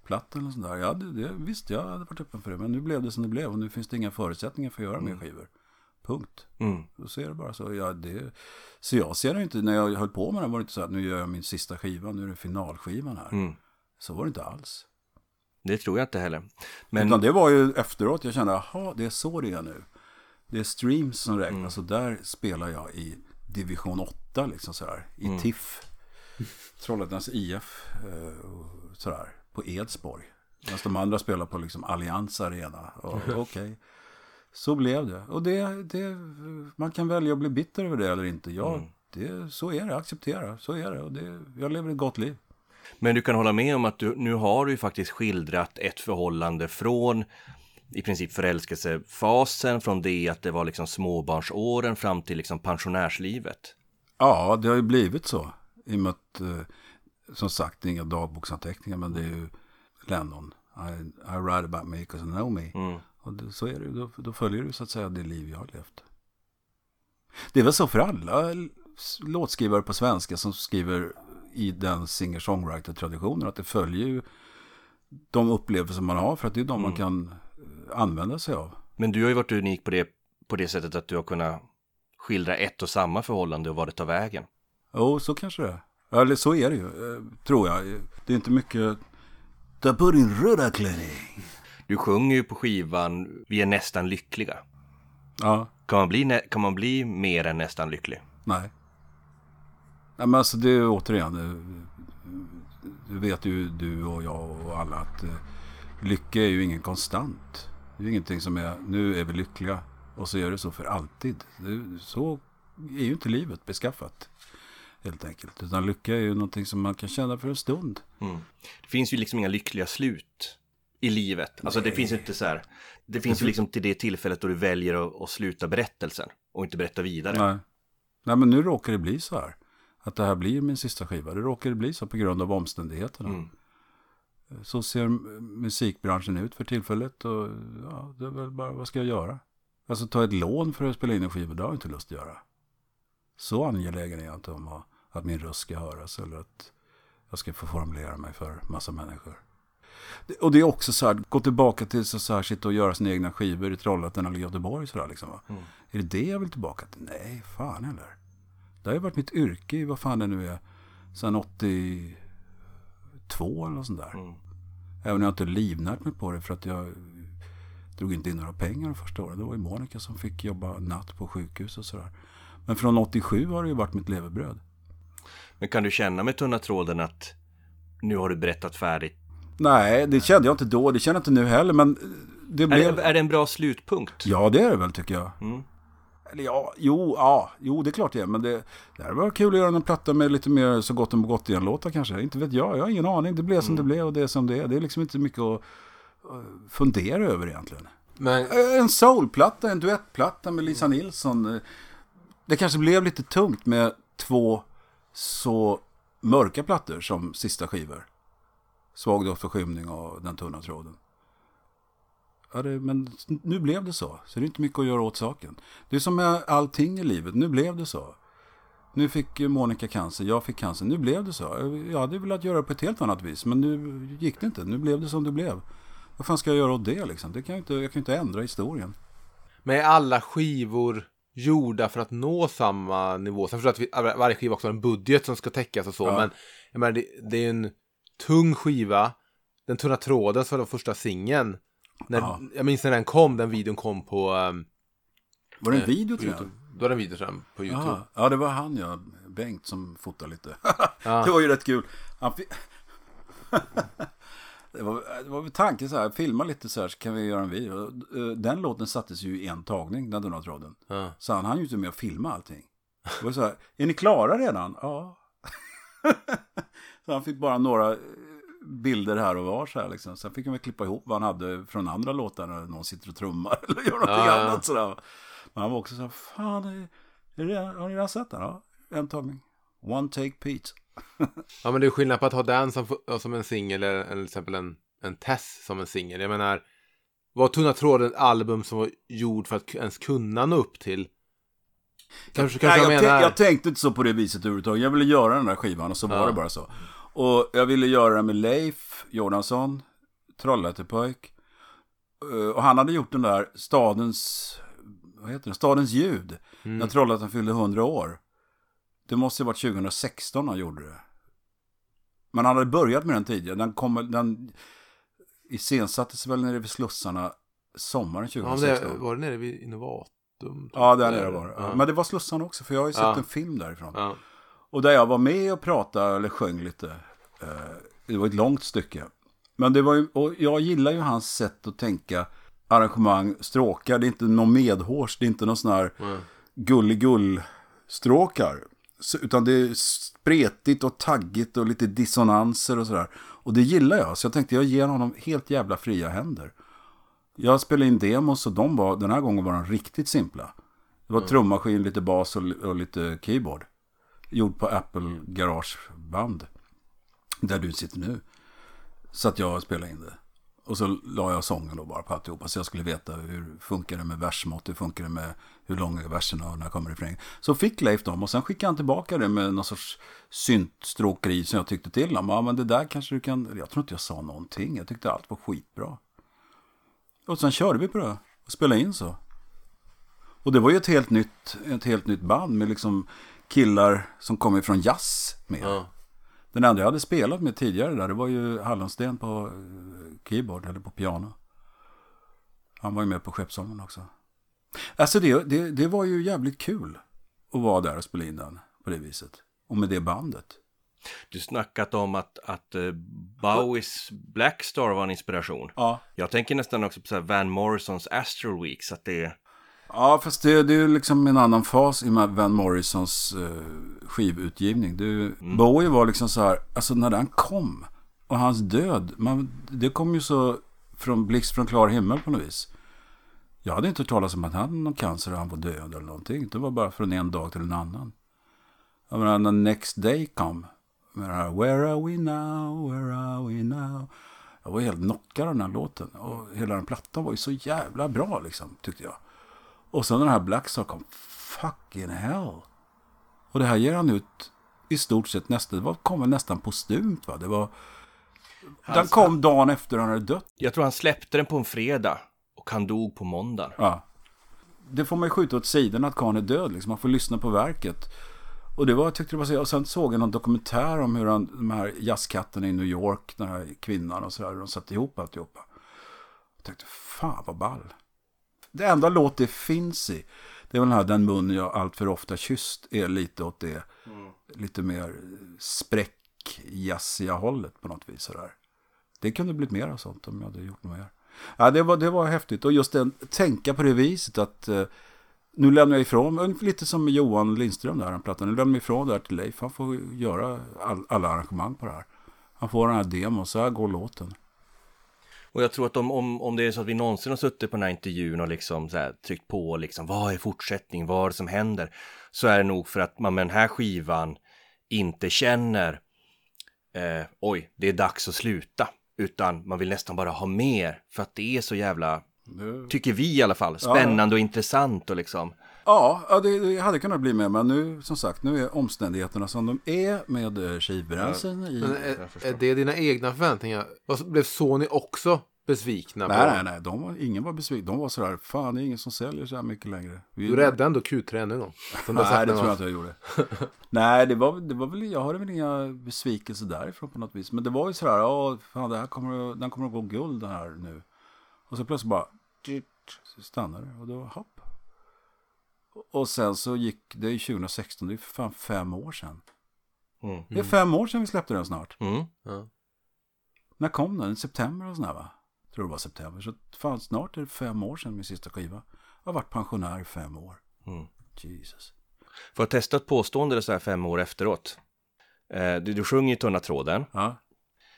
jazzplatta eller sånt där. Ja, det, det, visst, jag hade varit öppen för det. Men nu blev det som det blev och nu finns det inga förutsättningar för att göra mer skivor. Punkt. Mm. Då ser det bara så. Ja, det, så jag ser det inte, när jag höll på med den var det inte så att nu gör jag min sista skiva, nu är det finalskivan här. Mm. Så var det inte alls. Det tror jag inte heller. Men Utan det var ju efteråt jag kände, jaha, det är så det är nu. Det är streams som räknas och där spelar jag i division 8 liksom sådär. I TIFF. Trollhättans IF. eh, och Sådär. På Edsborg. Medan de andra spelar på liksom Allians Arena. Okej. Så blev det. Och det, det, man kan välja att bli bitter över det eller inte. Ja, det, så är det. Acceptera. Så är det. Och det. Jag lever ett gott liv. Men du kan hålla med om att du, nu har du ju faktiskt skildrat ett förhållande från i princip förälskelsefasen, från det att det var liksom småbarnsåren fram till liksom pensionärslivet. Ja, det har ju blivit så. I och med att, eh, som sagt, det är inga dagboksanteckningar, men det är ju Lennon. I, I write about me because I know me. Mm. Och det, så är det då, då följer du så att säga det liv jag har levt. Det är väl så för alla låtskrivare på svenska som skriver i den singer-songwriter-traditionen, att det följer ju de upplevelser man har, för att det är de man kan eh, använda sig av. Men du har ju varit unik på det, på det sättet att du har kunnat skildra ett och samma förhållande och vad det tar vägen. Jo, så kanske det är. Eller så är det ju, eh, tror jag. Det är inte mycket... Ta på din röda klänning. Du sjunger ju på skivan Vi är nästan lyckliga. Ja, Kan man bli, kan man bli mer än nästan lycklig? nej. Nej, men alltså det är återigen... eh, Du vet ju du och jag och alla att eh, lycka är ju ingen konstant. Det är ingenting som är, nu är vi lyckliga och så är det så för alltid. Det, så är ju inte livet beskaffat. Helt enkelt. Utan lycka är ju någonting som man kan känna för en stund. Det finns ju liksom inga lyckliga slut i livet. Alltså det finns ju inte så här. Det finns ju liksom till det tillfället då du väljer att, att sluta berättelsen och inte berätta vidare. Nej. Nej, men nu råkar det bli så här. Att det här blir min sista skiva. Det råkar det bli så på grund av omständigheterna. Mm. Så ser musikbranschen ut för tillfället. Och ja, det är väl bara, vad ska jag göra? Alltså ta ett lån för att spela in en skiva, det har jag inte lust att göra. Så angelägen är jag inte om att, att min röst ska höras eller att jag ska få formulera mig för massa människor. Och det är också så här, gå tillbaka till så så här, sitta och göra sina egna skivor i Trollhättan eller Göteborg sådär liksom va. Är det det jag vill tillbaka till? Nej, fan heller. Det har ju varit mitt yrke i vad fan det nu är, sedan 82 eller något sånt där. Mm. Även om jag inte livnärt mig på det för att jag drog inte in några pengar de första åren. Det var ju Monica som fick jobba natt på sjukhus och sådär. Men från 87 har det ju varit mitt levebröd. Men kan du känna med tunna tråden att nu har du berättat färdigt? Nej, det kände jag inte då. Det känner jag inte nu heller. Men det Är, blev... det- är det en bra slutpunkt? Ja, det är det väl tycker jag. Mm. Eller ja, jo, ja, jo, det är klart det är. Men det, det här var kul att göra en platta med lite mer Så gott om gott igen låtar kanske. Inte vet jag, jag har ingen aning. Det blev som det blev och det är som det är. Det är liksom inte mycket att att fundera över egentligen. Men Eh, En soulplatta, en duettplatta med Lisa Nilsson. Eh, Det kanske blev lite tungt med två så mörka plattor som sista skivor. Svag doft och skymning och Den tunna tråden. Ja, det, men nu blev det så. Så det är inte mycket att göra åt saken. Det är som med allting i livet. Nu blev det så. Nu fick Monica cancer, jag fick cancer. Nu blev det så. Jag hade velat göra det på ett helt annat vis. Men nu gick det inte. Nu blev det som det blev. Vad fan ska jag göra åt det liksom? Det kan jag, inte, jag kan ju inte ändra historien. Med alla skivor gjorda för att nå samma nivå? Sen förstår jag att vi, varje skiva också har en budget som ska täckas och så, Ja. men jag menar, det, det är en tung skiva. Den tunna tråden som var första singeln. Ja. Jag minns när den kom, den videon kom på, um, Var det en video på till den? Då var det en video till den på YouTube. Ja, ja, det var han ja, Bengt som fotade lite. Det var ju rätt kul. Han det, var, det var tanken så här, filma lite så här så kan vi göra en video. Eh, Den låten sattes ju i en tagning, den tunna tråden. Ja. Så han hann ju inte med att filma allting. Det var så här, är ni klara redan? Ja. så han fick bara några eh, bilder här och var så här liksom. Sen fick han väl klippa ihop vad han hade från andra låtar när någon sitter och trummar eller gör någonting Ja, ja. annat sådär. Men han var också så här, fan, är, är det, har ni redan sett den? Ja, en tagning. One take Pete. Ja men det är skillnad på att ha den som, som en singel eller, eller till exempel en, en Tess som en singel. Jag menar, var Tunna tråden ett album som var gjord för att ens kunna nå upp till? Kanske, kanske Nej, jag, menar... jag tänkte inte så på det viset överhuvudtaget. Jag ville göra den där skivan och så var Ja. det bara så. Och jag ville göra den med Leif Jordansson, Trollhättepojk. Eh, Och han hade gjort den där stadens, vad heter det, stadens ljud. Mm. När Trollhättan fyllde 100 år. Det måste ha varit 2016 han gjorde det. Men han hade börjat med den tidigare. Den, kom, den iscensattes väl nere vid Slussarna sommaren ja, 2016. men det, var det nere vid Innovatum? Ja, där nere var det. Ja. Men det var Slussarna också, för jag har ju sett Ja. en film därifrån. Ja. Och där jag var med och pratade eller sjöng lite. Eh, Det var ett långt stycke. Men det var ju, och jag gillar ju hans sätt att tänka arrangemang, stråkar. Det är inte någon medhårs, det är inte någon sån här Mm. Utan det är spretigt och taggigt och lite dissonanser och sådär. Och det gillar jag, så jag tänkte jag ger honom helt jävla fria händer. Jag spelade in demos och de var, den här gången var de riktigt simpla. Det var trummaskin, lite bas och, och lite keyboard. Gjord på Apple Garageband. Där du sitter nu. Så att jag spelade in det. Och så la jag sången då bara på alltihopa. Så jag skulle veta hur funkar det med versmått. Hur funkar det med hur långa är verserna och när kommer refrängen. Så fick Leif dem och sen skickade han tillbaka det med någon sorts syntstråkeri som jag tyckte till om. Ja men det där kanske du kan. Jag tror inte jag sa någonting. Jag tyckte allt var skitbra. Och sen körde vi på det. Och spelade in så. Och det var ju ett helt nytt, ett helt nytt band med liksom killar som kom ifrån jazz med. Ja. Den enda jag hade spelat med tidigare där, det var ju Hallonsten på eh, keyboard eller på piano. Han var ju med på Skeppsholmen också. Alltså det, det, det var ju jävligt kul att vara där och spela in den på det viset. Och med det bandet. Du snackat om att, att eh, Bowies Blackstar var en inspiration. Ja. Jag tänker nästan också på Van Morrisons Astral Weeks, att det är... Ja, fast det, det är ju liksom en annan fas i Van Morrisons eh, skivutgivning. Det, Bowie var liksom så här, alltså när den kom och hans död, man, det kom ju så från blixt från klar himmel på något vis. Jag hade inte hört talas om att han hade någon cancer och han var död eller någonting. Det var bara från en dag till en annan. Jag menar, när Next Day kom, med det här Where are we now, where are we now. Jag var helt knockad av den här låten. Och hela den plattan var ju så jävla bra liksom, tyckte jag. Och sen den här Blackstar kom. Fucking hell. Och det här ger han ut i stort sett nästan, det var, kom väl nästan postumt va? Det var... Den kom dagen efter han hade dött. Jag tror han släppte den på en fredag och han dog på måndagen. Ja. Det får man ju skjuta åt sidan att Kahn är död liksom. Man får lyssna på verket. Och det var, jag tyckte det var så, och sen såg jag någon dokumentär om hur han, de här jazzkatterna i New York, den här kvinnan och sådär, hur de satte ihop alltihopa. Jag tänkte, fan vad ball. Det enda låt det finns i, det är väl den här Den mun jag allt för ofta kysst, är lite åt det, lite mer spräck jazziga hållet på något vis sådär. Det kunde blivit mer av sånt om jag hade gjort mer. Ja, det var, det var häftigt. Och just den, tänka på det viset att eh, nu lämnar jag ifrån mig, lite som Johan Lindström där, den plattan. Nu lämnar jag ifrån det här till Leif. Han får göra all, alla arrangemang på det här. Han får den här demon, så här går låten. Och jag tror att om, om, om det är så att vi någonsin har suttit på den här intervjun och liksom så här tryckt på liksom vad är fortsättning, vad är det som händer? Så är det nog för att man med den här skivan inte känner eh, oj, det är dags att sluta. Utan man vill nästan bara ha mer för att det är så jävla, Det- tycker vi i alla fall, spännande och intressant och liksom. Ja, ja det, det hade kunnat bli mer, men nu som sagt, nu är omständigheterna som de är med eh, skivbränslen i... Men är, är det dina egna förväntningar? Vad- Blev Sony också besvikna Nej, nej, nej. De var, ingen var besviken. De var sådär, fan det är ingen som säljer så här mycket längre. Vi, Du räddade ändå Q3 en gång. Som du har sagt Nej, det tror jag inte jag gjorde. Nej, det var, det var väl, jag hade väl inga besvikelser därifrån på något vis. Men det var ju sådär, ja, fan det här kommer, den kommer att gå guld den här nu. Och så plötsligt bara, så stannade det och då, hopp. Och sen så gick, det är ju 2016, det är för fan fem år sedan. Mm. Det är fem år sedan vi släppte den snart. Mm. Ja. När kom den? I september och sådär va? Tror det var september. Så fan snart är det fem år sedan min sista skiva. Jag har varit pensionär i fem år. Mm. Jesus. Får jag testa ett påstående så här fem år efteråt? Eh, du, du sjunger tunna tråden. Ja.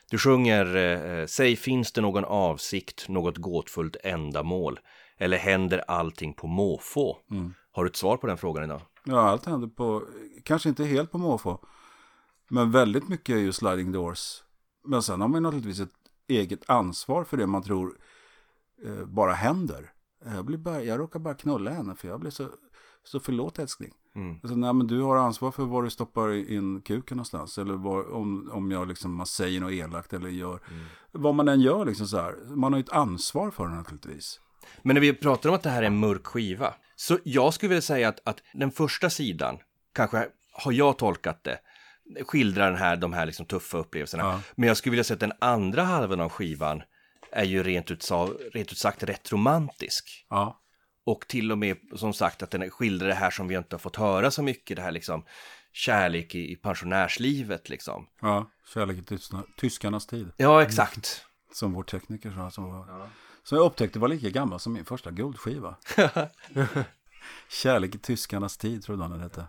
Du sjunger eh, Säg finns det någon avsikt, något gåtfullt ändamål? Eller händer allting på måfå? Mm. Har du ett svar på den frågan idag? Ja, allt händer på, kanske inte helt på måfå. Men väldigt mycket är ju sliding doors. Men sen har man naturligtvis ett eget ansvar för det man tror eh, bara händer. Jag, blir bara, jag råkar bara knulla henne för jag blir så, så förlåt älskling. Mm. Alltså, nej, men du har ansvar för var du stoppar in kuken någonstans. Eller var, om, om jag liksom, man säger något elakt eller gör. Vad man än gör liksom så här. Man har ju ett ansvar för det naturligtvis. Men när vi pratar om att det här är en mörk skiva, så jag skulle vilja säga att, att den första sidan, kanske har jag tolkat det, skildrar den här, de här liksom tuffa upplevelserna. Ja. Men jag skulle vilja säga att den andra halvan av skivan är ju rent ut, rent ut sagt rätt romantisk. Ja. Och till och med som sagt att den skildrar det här som vi inte har fått höra så mycket, det här liksom kärlek i, i pensionärslivet liksom. Ja, kärlek i tyska, tyskarnas tid. Ja, exakt. Som vår tekniker sa. Som, var, som jag upptäckte var lika gammal som min första guldskiva. Kärlek i tyskarnas tid trodde han den hette.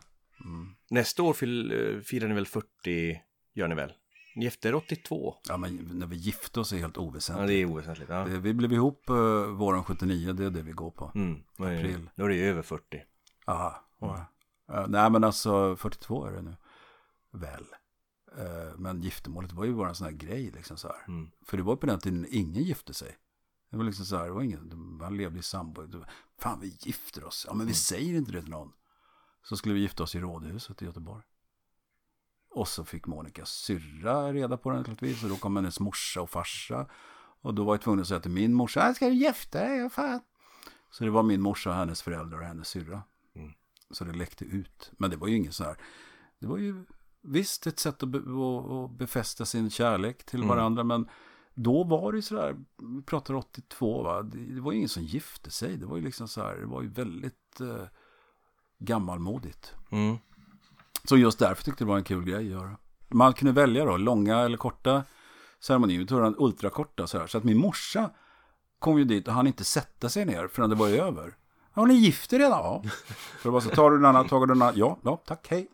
Nästa år eh, firar ni väl 40, gör ni väl? Ni gifte er 82? Ja, men när vi gifte oss är helt Ja, oväsentligt. det är oväsentligt. Ja. Det- Vi blev ihop uh, våren 79, det är det vi går på. Mm, April. Då är det ju över 40. Aha, ja. Eh, nej, men alltså 42 är det nu. Väl. Eh, men giftermålet var ju bara en sån här grej liksom så här. Mm. För det var på den tiden ingen gifte sig. Det var liksom så här, det var ingen, man levde i sambo. Fan, vi gifter oss. Ja, men vi säger inte det till någon. Så skulle vi gifta oss i Rådhuset i Göteborg. Och så fick Monikas syrra reda på det naturligtvis. Och då kom hennes morsa och farsa. Och då var jag tvungen att säga till min morsa, "Äh, ska du gifta dig? Fan. Så det var min morsa och hennes föräldrar och hennes syrra. Så det läckte ut. Men det var ju ingen så här. Det var ju visst ett sätt att, be, att, befästa sin kärlek till varandra. Men då var det ju så där. Vi pratar 82 va. Det, det var ju ingen som gifte sig. Det var ju liksom så här. Det var ju väldigt eh, gammalmodigt. Mm. Så just därför tyckte det var en kul grej att göra. Man kunde välja då, långa eller korta ceremonier. Vi tog den ultrakorta så här. Så att min morsa kom ju dit och han inte sätta sig ner förrän det var över. Ja, ni är gift redan? Ja. Så det var så, tar du den andra, tar du den andra? Ja, ja, tack, hej.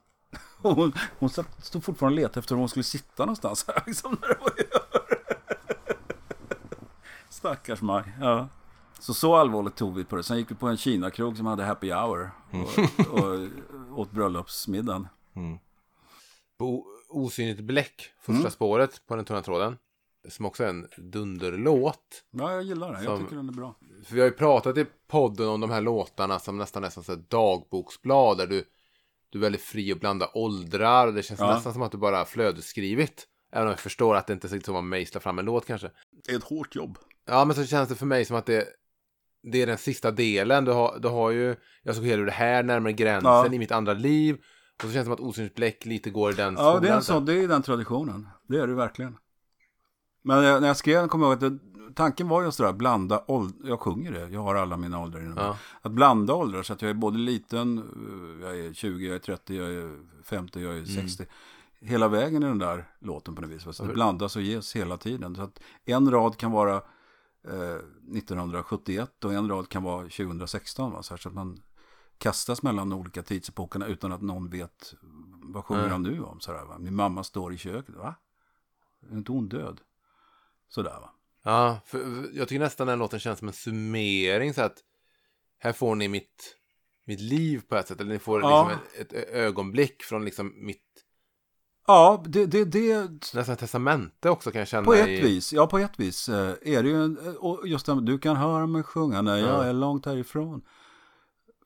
Och hon, hon stod fortfarande och letade efter var hon skulle sitta någonstans. Liksom när det var över. Stackars Maj. Ja. Så så allvarligt tog vi på det. Sen gick vi på en Kina-krog som hade happy hour. Och, och åt bröllopsmiddagen. På Osynligt bläck, första Mm. spåret på den tunna tråden. Som också är en dunderlåt. Ja, jag gillar den. Jag Som- tycker den är bra. För vi har ju pratat i podden om de här låtarna som nästan är som så dagboksblad. Där du, du är väldigt fri att blanda åldrar. Och det känns Ja. nästan som att du bara har flödesskrivit. Även om jag förstår att det inte är så man mejslar fram en låt kanske. Det är ett hårt jobb. Ja, men så känns det för mig som att det, det är den sista delen. Du har, du har ju, jag såg hela det här närmare gränsen Ja. i mitt andra liv. Och så känns det som att Osynligt bläck lite går i den Ja, det är, en sån, det är den traditionen. Det är det verkligen. Men jag, när jag skrev den kommer jag ihåg att det, tanken var just det där, blanda åldrar. Jag sjunger det, jag har alla mina åldrar inom. Ja. Att blanda åldrar så att jag är både liten, jag är 20, jag är 30, jag är 50, jag är 60. Hela vägen i den där låten på något vis. Så det blandas och ges hela tiden. Så att en rad kan vara 1971 och en rad kan vara 2016. Va? Så, att man kastas mellan de olika tidsepokerna utan att någon vet vad sjunger han nu om. Så här, va? Min mamma står i köket, va? Är inte hon död? Sådär va. Ja, för, för jag tycker nästan den låten känns som en summering. Så att här får ni mitt, mitt liv på ett sätt. Eller ni får Ja. liksom ett, ett ögonblick från liksom mitt Ja, det, det, det, nästan testamente också kan jag känna. På ett i, vis, ja på ett vis eh, är det ju eh, och just det, du kan höra mig sjunga när jag Ja. är långt härifrån.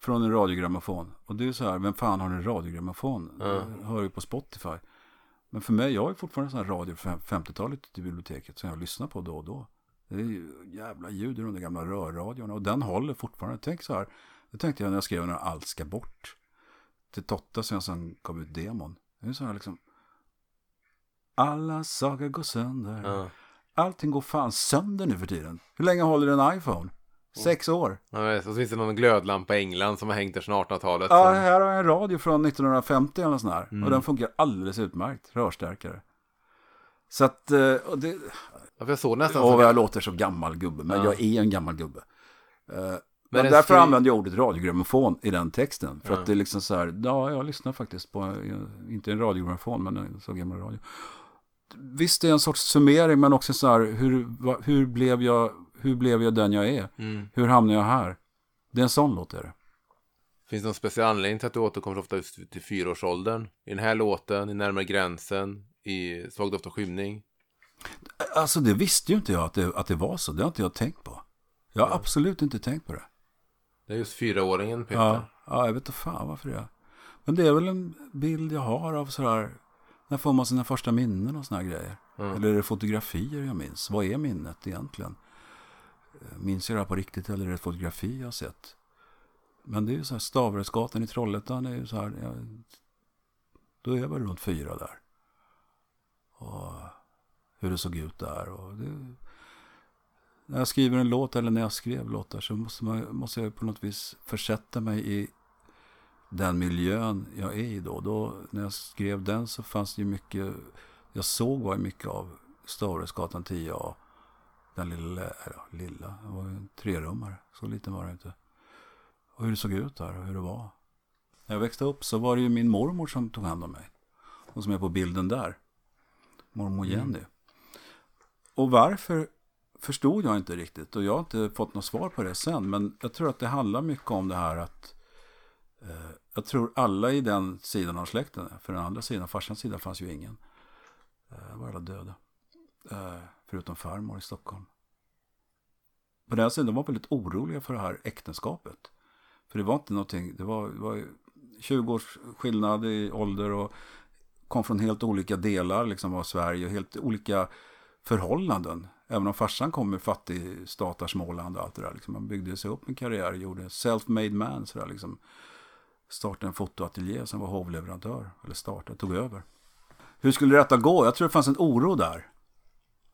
Från en radiogrammofon. Och det är så här, vem fan har en radiogrammofon? Ja. Hör ju på Spotify. Men för mig, jag har ju fortfarande sån här radio från 50-talet ute i biblioteket som jag lyssnar på då och då. Det är ju jävla ljud ur de där gamla rörradiorna. Och den håller fortfarande. Tänk så här. Det tänkte jag när jag skrev när allt ska bort. Till Totta sen som kom ut demon. Det är så här liksom. Alla saker går sönder. Ja. Allting går fan sönder nu för tiden. Hur länge håller en iPhone? Sex år. Ja, så finns det någon glödlampa i England som har hängt där sedan 1800-talet. Ja, som- här har jag en radio från 1950 eller sånt här. Och den funkar alldeles utmärkt. Rörstärkare. Så att, eh, och det, Ja, jag såg nästan och som... jag låter så gammal gubbe, men Ja. jag är en gammal gubbe. Eh, Men Men därför skri- använder jag ordet radiogrammofon i den texten. För Ja. att det är liksom så här, ja, jag lyssnar faktiskt på, eh, inte en radiogrammofon, men en så gammal radio. Visst, det är en sorts summering, men också så här, hur, hur, blev, jag, hur blev jag den jag är? Mm. Hur hamnade jag här? Det är en sån låt är det. Finns det någon speciell anledning till att du återkommer ofta just till fyraårsåldern? I den här låten, i Närmare gränsen, i Svag doft och skymning? Alltså det visste ju inte jag att det, att det var så. Det har inte jag tänkt på. Jag har absolut inte tänkt på det. Det är just fyraåringen, Peter. Ja, ja jag vet inte fan varför det är. Men det är väl en bild jag har av sådär, när får man sina första minnen och sådana grejer? Mm. Eller är det fotografier jag minns? Vad är minnet egentligen? Eh, Minns jag det här på riktigt eller är det ett fotografi jag har sett? Men det är ju så här, Stavresgatan i Trollhättan är ju så här, ja, då är jag väl runt fyra där. Och hur det såg ut där. Och det, när jag skriver en låt eller när jag skrev låtar så måste, man, måste jag på något vis försätta mig i den miljön jag är i då. då. När jag skrev den så fanns det ju mycket, jag såg var mycket av Stavresgatan 10A. Den lilla, eller lilla, det var ju en trerummare, så liten var det inte. Och hur det såg ut där och hur det var. När jag växte upp så var det ju min mormor som tog hand om mig. Och som är på bilden där. Mormor Jenny. Och varför förstod jag inte riktigt. Och jag har inte fått något svar på det sen. Men jag tror att det handlar mycket om det här att Eh, jag tror alla i den sidan av släkten, för den andra sidan, farsans sida, fanns ju ingen. Det var alla döda. Eh, förutom farmor i Stockholm. På den sidan var väldigt oroliga för det här äktenskapet. För det var inte någonting, det var, det var 20 års skillnad i ålder och kom från helt olika delar liksom, av Sverige och helt olika förhållanden. Även om farsan kom ur fattig statar Småland och allt det där. Liksom, han byggde sig upp en karriär, gjorde self-made man. Så där, liksom. Startade en fotoateljé som var hovleverantör. Eller startade, tog över. Hur skulle detta gå? Jag tror det fanns en oro där.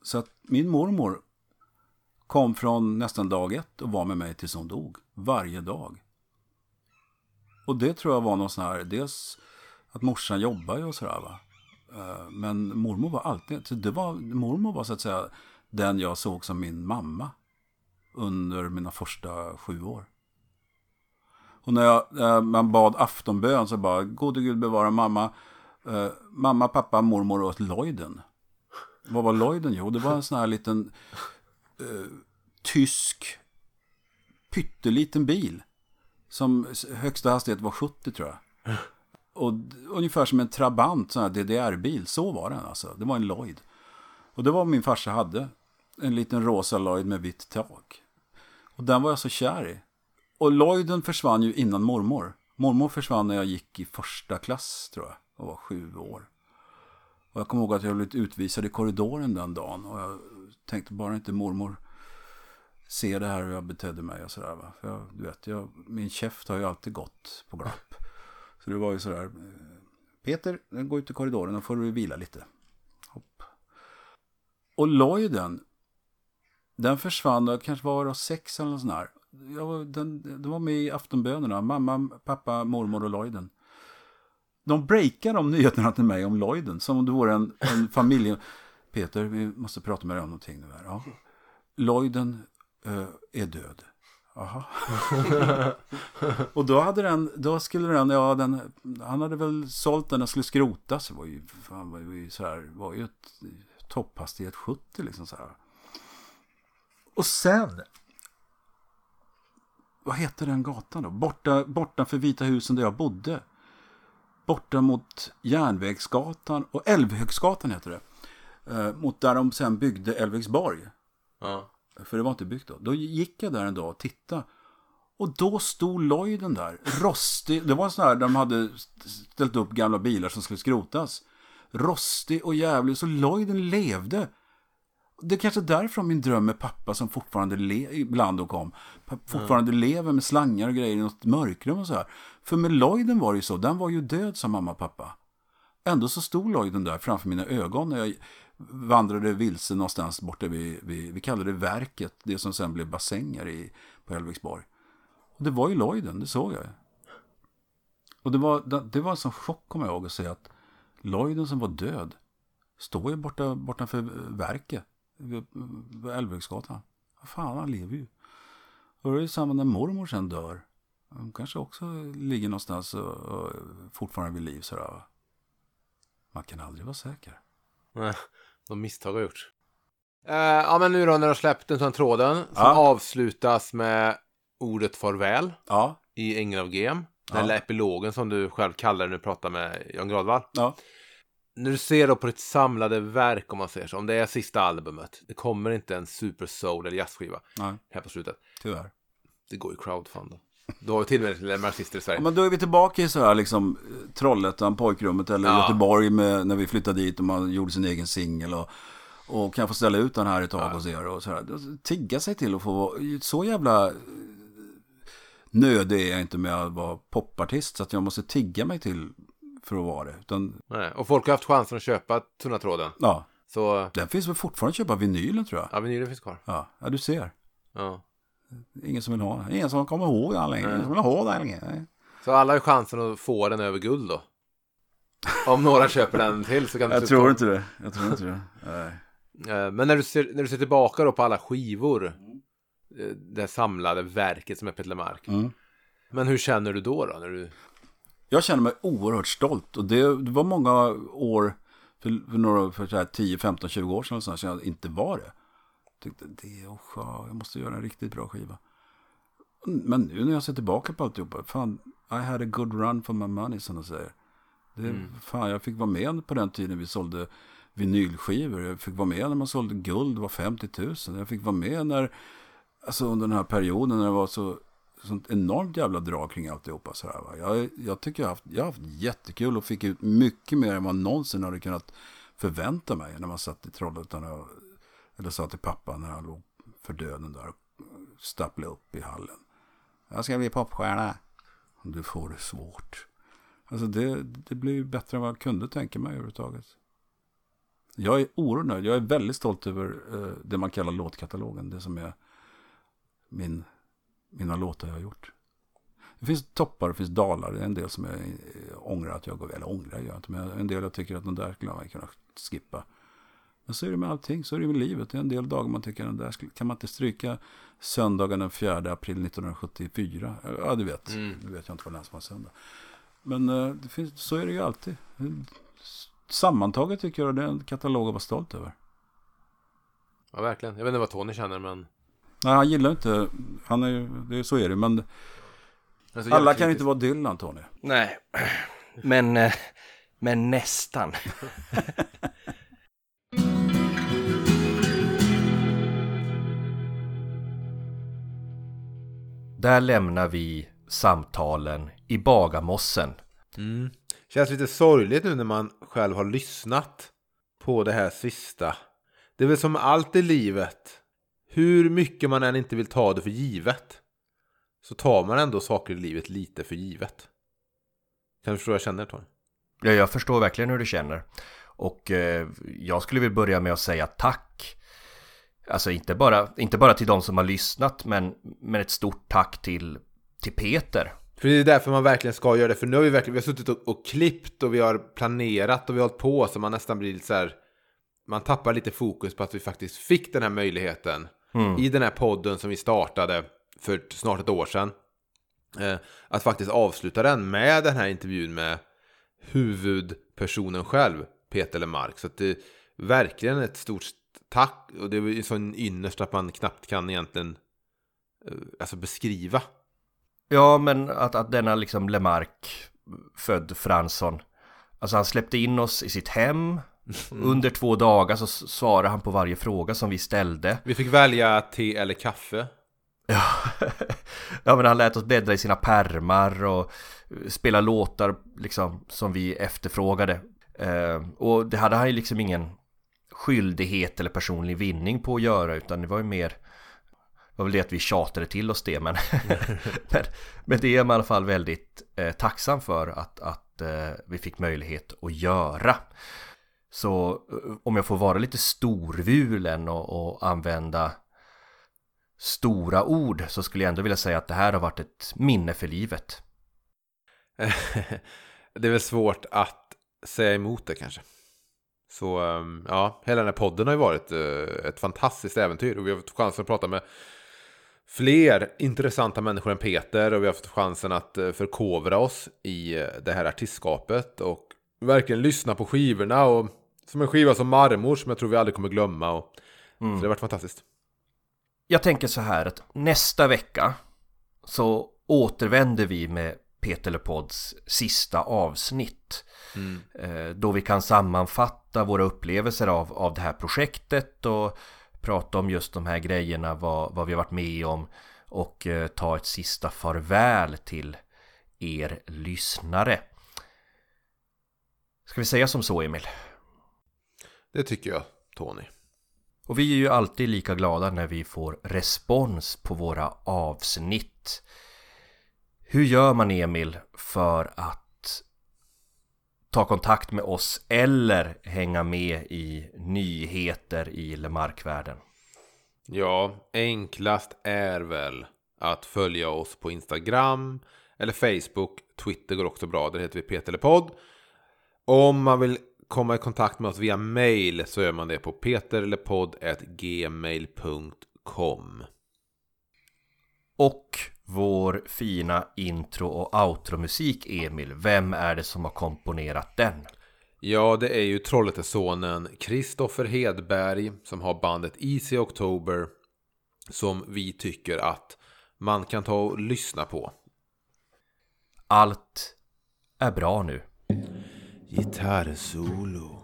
Så att min mormor kom från nästan dag ett och var med mig tills hon dog. Varje dag. Och det tror jag var någon sån här, dels att morsan jobbar ju och sådär va. Eh, men mormor var alltid, så det var, mormor var så att säga den jag såg som min mamma. Under mina första sju år. Och när jag, när man bad aftonbön så bara, gode gud bevara mamma, eh, mamma, pappa, mormor och Lloyden. Vad var Lloyden? Jo, det var en sån här liten eh, tysk pytteliten bil. Som högsta hastighet var 70 tror jag. Och ungefär som en Trabant, sån här DDR-bil. Så var den alltså. Det var en Lloyd. Och det var vad min farsa hade. En liten rosa Lloyd med vitt tak. Och den var jag så kär i. Och Lloyden försvann ju innan mormor. Mormor försvann när jag gick i första klass tror jag. Och var sju år. Och jag kommer ihåg att jag blev utvisad i korridoren den dagen. Och jag tänkte bara inte mormor ser det här hur jag betedde mig och sådär va. För jag, du vet, jag, min käft har ju alltid gått på glapp. Så det var ju sådär. Peter, gå ut i korridoren och får du vila lite. Hopp. Och Lloyden, den försvann, det kanske var sex eller något sånt här. Var, den, den var med i aftonbönerna, mamma, pappa, mormor och Lloyden. De breakade de nyheterna till mig om Lloyden, som om det vore en, en familj. Peter, vi måste prata med dig om någonting nu här. Ja. Lloyden eh, är död. Jaha. och då hade den, då skulle den, ja den, han hade väl sålt den och skulle skrotas. Det var ju, fan, var ju så här, var ju ett topphastighet 70 liksom så här. Och sen, vad heter den gatan då? Borta, borta för Vita husen där jag bodde. Borta mot Järnvägsgatan och Älvhögsgatan heter det. Eh, mot där de sen byggde Älvviksborg. Ja. För det var inte byggt då. Då gick jag där en dag och tittade. Och då stod Lloyden där, rostig. Det var så här, de hade ställt upp gamla bilar som skulle skrotas. Rostig och jävlig, så Lloyden levde. Det är kanske därifrån min dröm med pappa som fortfarande le- ibland och kom. Fortfarande lever med slangar och grejer i något mörkrum och så här. För med Lloyden var det ju så, den var ju död sa mamma och pappa. Ändå så stod Lloyden där framför mina ögon när jag vandrade vilse någonstans borta vid, vid vi kallade det verket, det som sen blev bassänger i, på Hälviksborg. Och det var ju Lloyden, det såg jag. Och det var, det, det var en sån chock kommer jag ihåg att se att Lloyden som var död står ju borta, bortanför verket Älvvägsgatan. Vad fan, han lever ju. Och det är ju samma när mormor sen dör. Hon kanske också ligger någonstans och, och fortfarande vid liv sådär. va. Man kan aldrig vara säker. Nej, de misstag har gjorts. Eh, ja, men nu då när du har släppt den sån tråden som Ja. avslutas med ordet farväl Ja, i Ängeln av Gem. Den Ja. lilla epilogen som du själv kallar när du pratar med Jan Gradvall. ja. När du ser då på ditt samlade verk om man säger så, om det är sista albumet, det kommer inte en super soul eller jazzskiva Nej, här på slutet. tyvärr. Det går ju crowdfund. Du har ju till och med marxister i Sverige. Ja, men då är vi tillbaka i så här liksom eh, Trollhättan, pojkrummet eller Ja. Göteborg med, när vi flyttade dit och man gjorde sin egen singel och, och kan få ställa ut den här ett tag hos er och så här. Tigga sig till att få så jävla eh, nödig är jag inte med att vara popartist så att jag måste tigga mig till för att vara det. Utan, Nej. Och folk har haft chansen att köpa tunna tråden. ja, Så, den finns väl fortfarande att köpa vinylen tror jag. ja, vinylen finns kvar. Ja, ja du ser. Ja. Ingen som vill ha Ingen som kommer ihåg den längre. Ingen som vill ha den längre. Så alla har chansen att få den över guld då. Om några köper den till så kan du Jag tror inte det. Jag tror inte det. Nej. Eh, Men när du, ser, när du ser tillbaka då på alla skivor, eh, det samlade verket som är Peter Lemark. Mm. Men hur känner du då? då när du... Jag känner mig oerhört stolt och det, det var många år, för, för några, för så här 10, 15, 20 år sedan, som jag inte var det. Tyckte det, oh, ja, jag måste göra en riktigt bra skiva. Men nu när jag ser tillbaka på alltihopa, fan, I had a good run for my money som de säger. Det, Fan, jag fick vara med på den tiden vi sålde vinylskivor. Jag fick vara med när man sålde guld, det var 50 000. Jag fick vara med när, alltså under den här perioden när det var så sånt enormt jävla drag kring alltihopa. Så här, va? Jag, jag tycker jag har, haft, jag har haft jättekul och fick ut mycket mer än vad någonsin hade kunnat förvänta mig när man satt i Trollhättan och, eller sa till pappa när han låg för döden där och stapplade upp i hallen. Jag ska bli popstjärna. Du får det svårt. Alltså det, det blir bättre än vad jag kunde tänka mig överhuvudtaget. Jag är oerhört nöjd. Jag är väldigt stolt över eh, det man kallar låtkatalogen. Det som är min, mina låtar jag har gjort. Det finns toppar och det finns dalar. Det är en del som jag eh, ångrar att jag går, eller ångrar jag inte, men en del jag tycker att den där skulle man kunna skippa. Men så är det med allting, så är det med livet. Det är en del dagar man tycker den där kan man inte stryka söndagen den 4 april 1974. Ja, du vet. Mm. Nu vet jag inte vad det är som var söndag. Men eh, det finns, så är det ju alltid. Sammantaget tycker jag det är en katalog att vara stolt över. Ja, verkligen. Jag vet inte vad Tony känner, men... Nej, han gillar inte, han är det är, så är det. Men men så alla kan ju inte vara Dylan, Tony. Nej, men, eh, men nästan. Där lämnar vi samtalen i Bagarmossen. Mm. Känns lite sorgligt nu när man själv har lyssnat på det här sista. Det är väl som allt i livet. Hur mycket man än inte vill ta det för givet. Så tar man ändå saker i livet lite för givet. Kan du förstå vad jag känner Tony? Ja, jag förstår verkligen hur du känner. Och eh, jag skulle vilja börja med att säga tack. Alltså inte bara, inte bara till de som har lyssnat, men, men ett stort tack till, till Peter. För det är därför man verkligen ska göra det. För nu har vi verkligen vi har suttit och, och klippt och vi har planerat och vi har hållit på så man nästan blir lite så här. Man tappar lite fokus på att vi faktiskt fick den här möjligheten. I den här podden som vi startade för snart ett år sedan. Eh, att faktiskt avsluta den med den här intervjun med huvudpersonen själv, Peter Lemark. Så att det är verkligen ett stort tack. Och det är ju så innerst att man knappt kan egentligen eh, alltså beskriva. Ja, men att, att denna liksom Lemark, född Fransson, alltså han släppte in oss i sitt hem. Under två dagar så svarade han på varje fråga som vi ställde. Vi fick välja te eller kaffe. Ja, ja men han lät oss bläddra i sina pärmar och spela låtar liksom som vi efterfrågade. Eh, och det hade han ju liksom ingen skyldighet eller personlig vinning på att göra utan det var ju mer det var väl det att vi tjatade till oss det men, men, men det är jag i alla fall väldigt eh, tacksam för att, att eh, vi fick möjlighet att göra. Så eh, om jag får vara lite storvulen och, och använda stora ord så skulle jag ändå vilja säga att det här har varit ett minne för livet. det är väl svårt att säga emot det kanske. Så ehm, ja, hela den här podden har ju varit eh, ett fantastiskt äventyr och vi har fått chansen att prata med fler intressanta människor än Peter och vi har fått chansen att eh, förkovra oss i det här artistskapet och verkligen lyssna på skivorna och som en skiva som Marmor som jag tror vi aldrig kommer glömma och Mm. så det har varit fantastiskt. Jag tänker så här att nästa vecka så återvänder vi med Peter Lepods sista avsnitt. Eh, Då vi kan sammanfatta våra upplevelser av, av det här projektet och prata om just de här grejerna, vad, vad vi har varit med om och eh, ta ett sista farväl till er lyssnare. Ska vi säga som så Emil? Det tycker jag, Tony. Och vi är ju alltid lika glada när vi får respons på våra avsnitt. Hur gör man Emil för att ta kontakt med oss eller hänga med i nyheter i Lemarkvärlden? Ja, enklast är väl att följa oss på Instagram eller Facebook. Twitter går också bra, där heter vi Peterlepodd. Om man vill komma i kontakt med oss via mail så gör man det på peterlepodd.gmail.com. Och vår fina intro och outro-musik Emil, vem är det som har komponerat den? Ja, det är ju Trollhättesonen Kristoffer Hedberg som har bandet Easy October som vi tycker att man kan ta och lyssna på. Allt är bra nu. Gitarrsolo.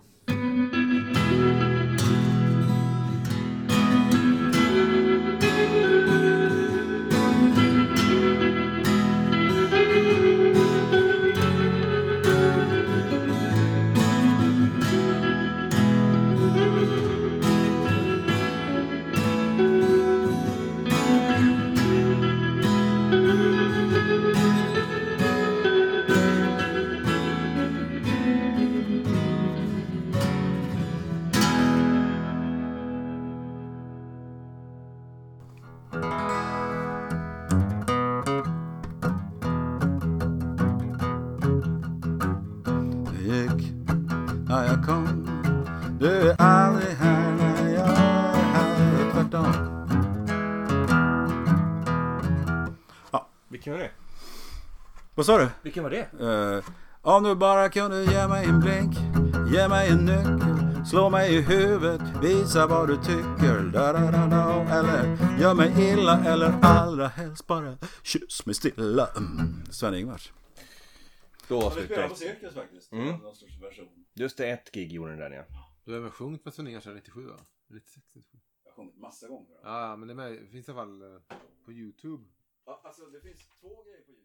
Vad sa du? Vilken var det? Eh, om du bara kunde ge mig en blink Ge mig en nyckel Slå mig i huvudet Visa vad du tycker da, da, da, da. Eller gör mig illa Eller allra helst bara Kyss mig stilla mm. Sven-Ingvars Då avslutar vi. Cirkus faktiskt. Mm. Just det, ett gig gjorde den där ja. Du har även sjungit med Sven-Ingvars sedan 97 va? 96, 97. Jag har sjungit massa gånger. Ja, men det, med, det finns i alla fall eh, på YouTube. Ja, alltså det finns två grejer på Youtube.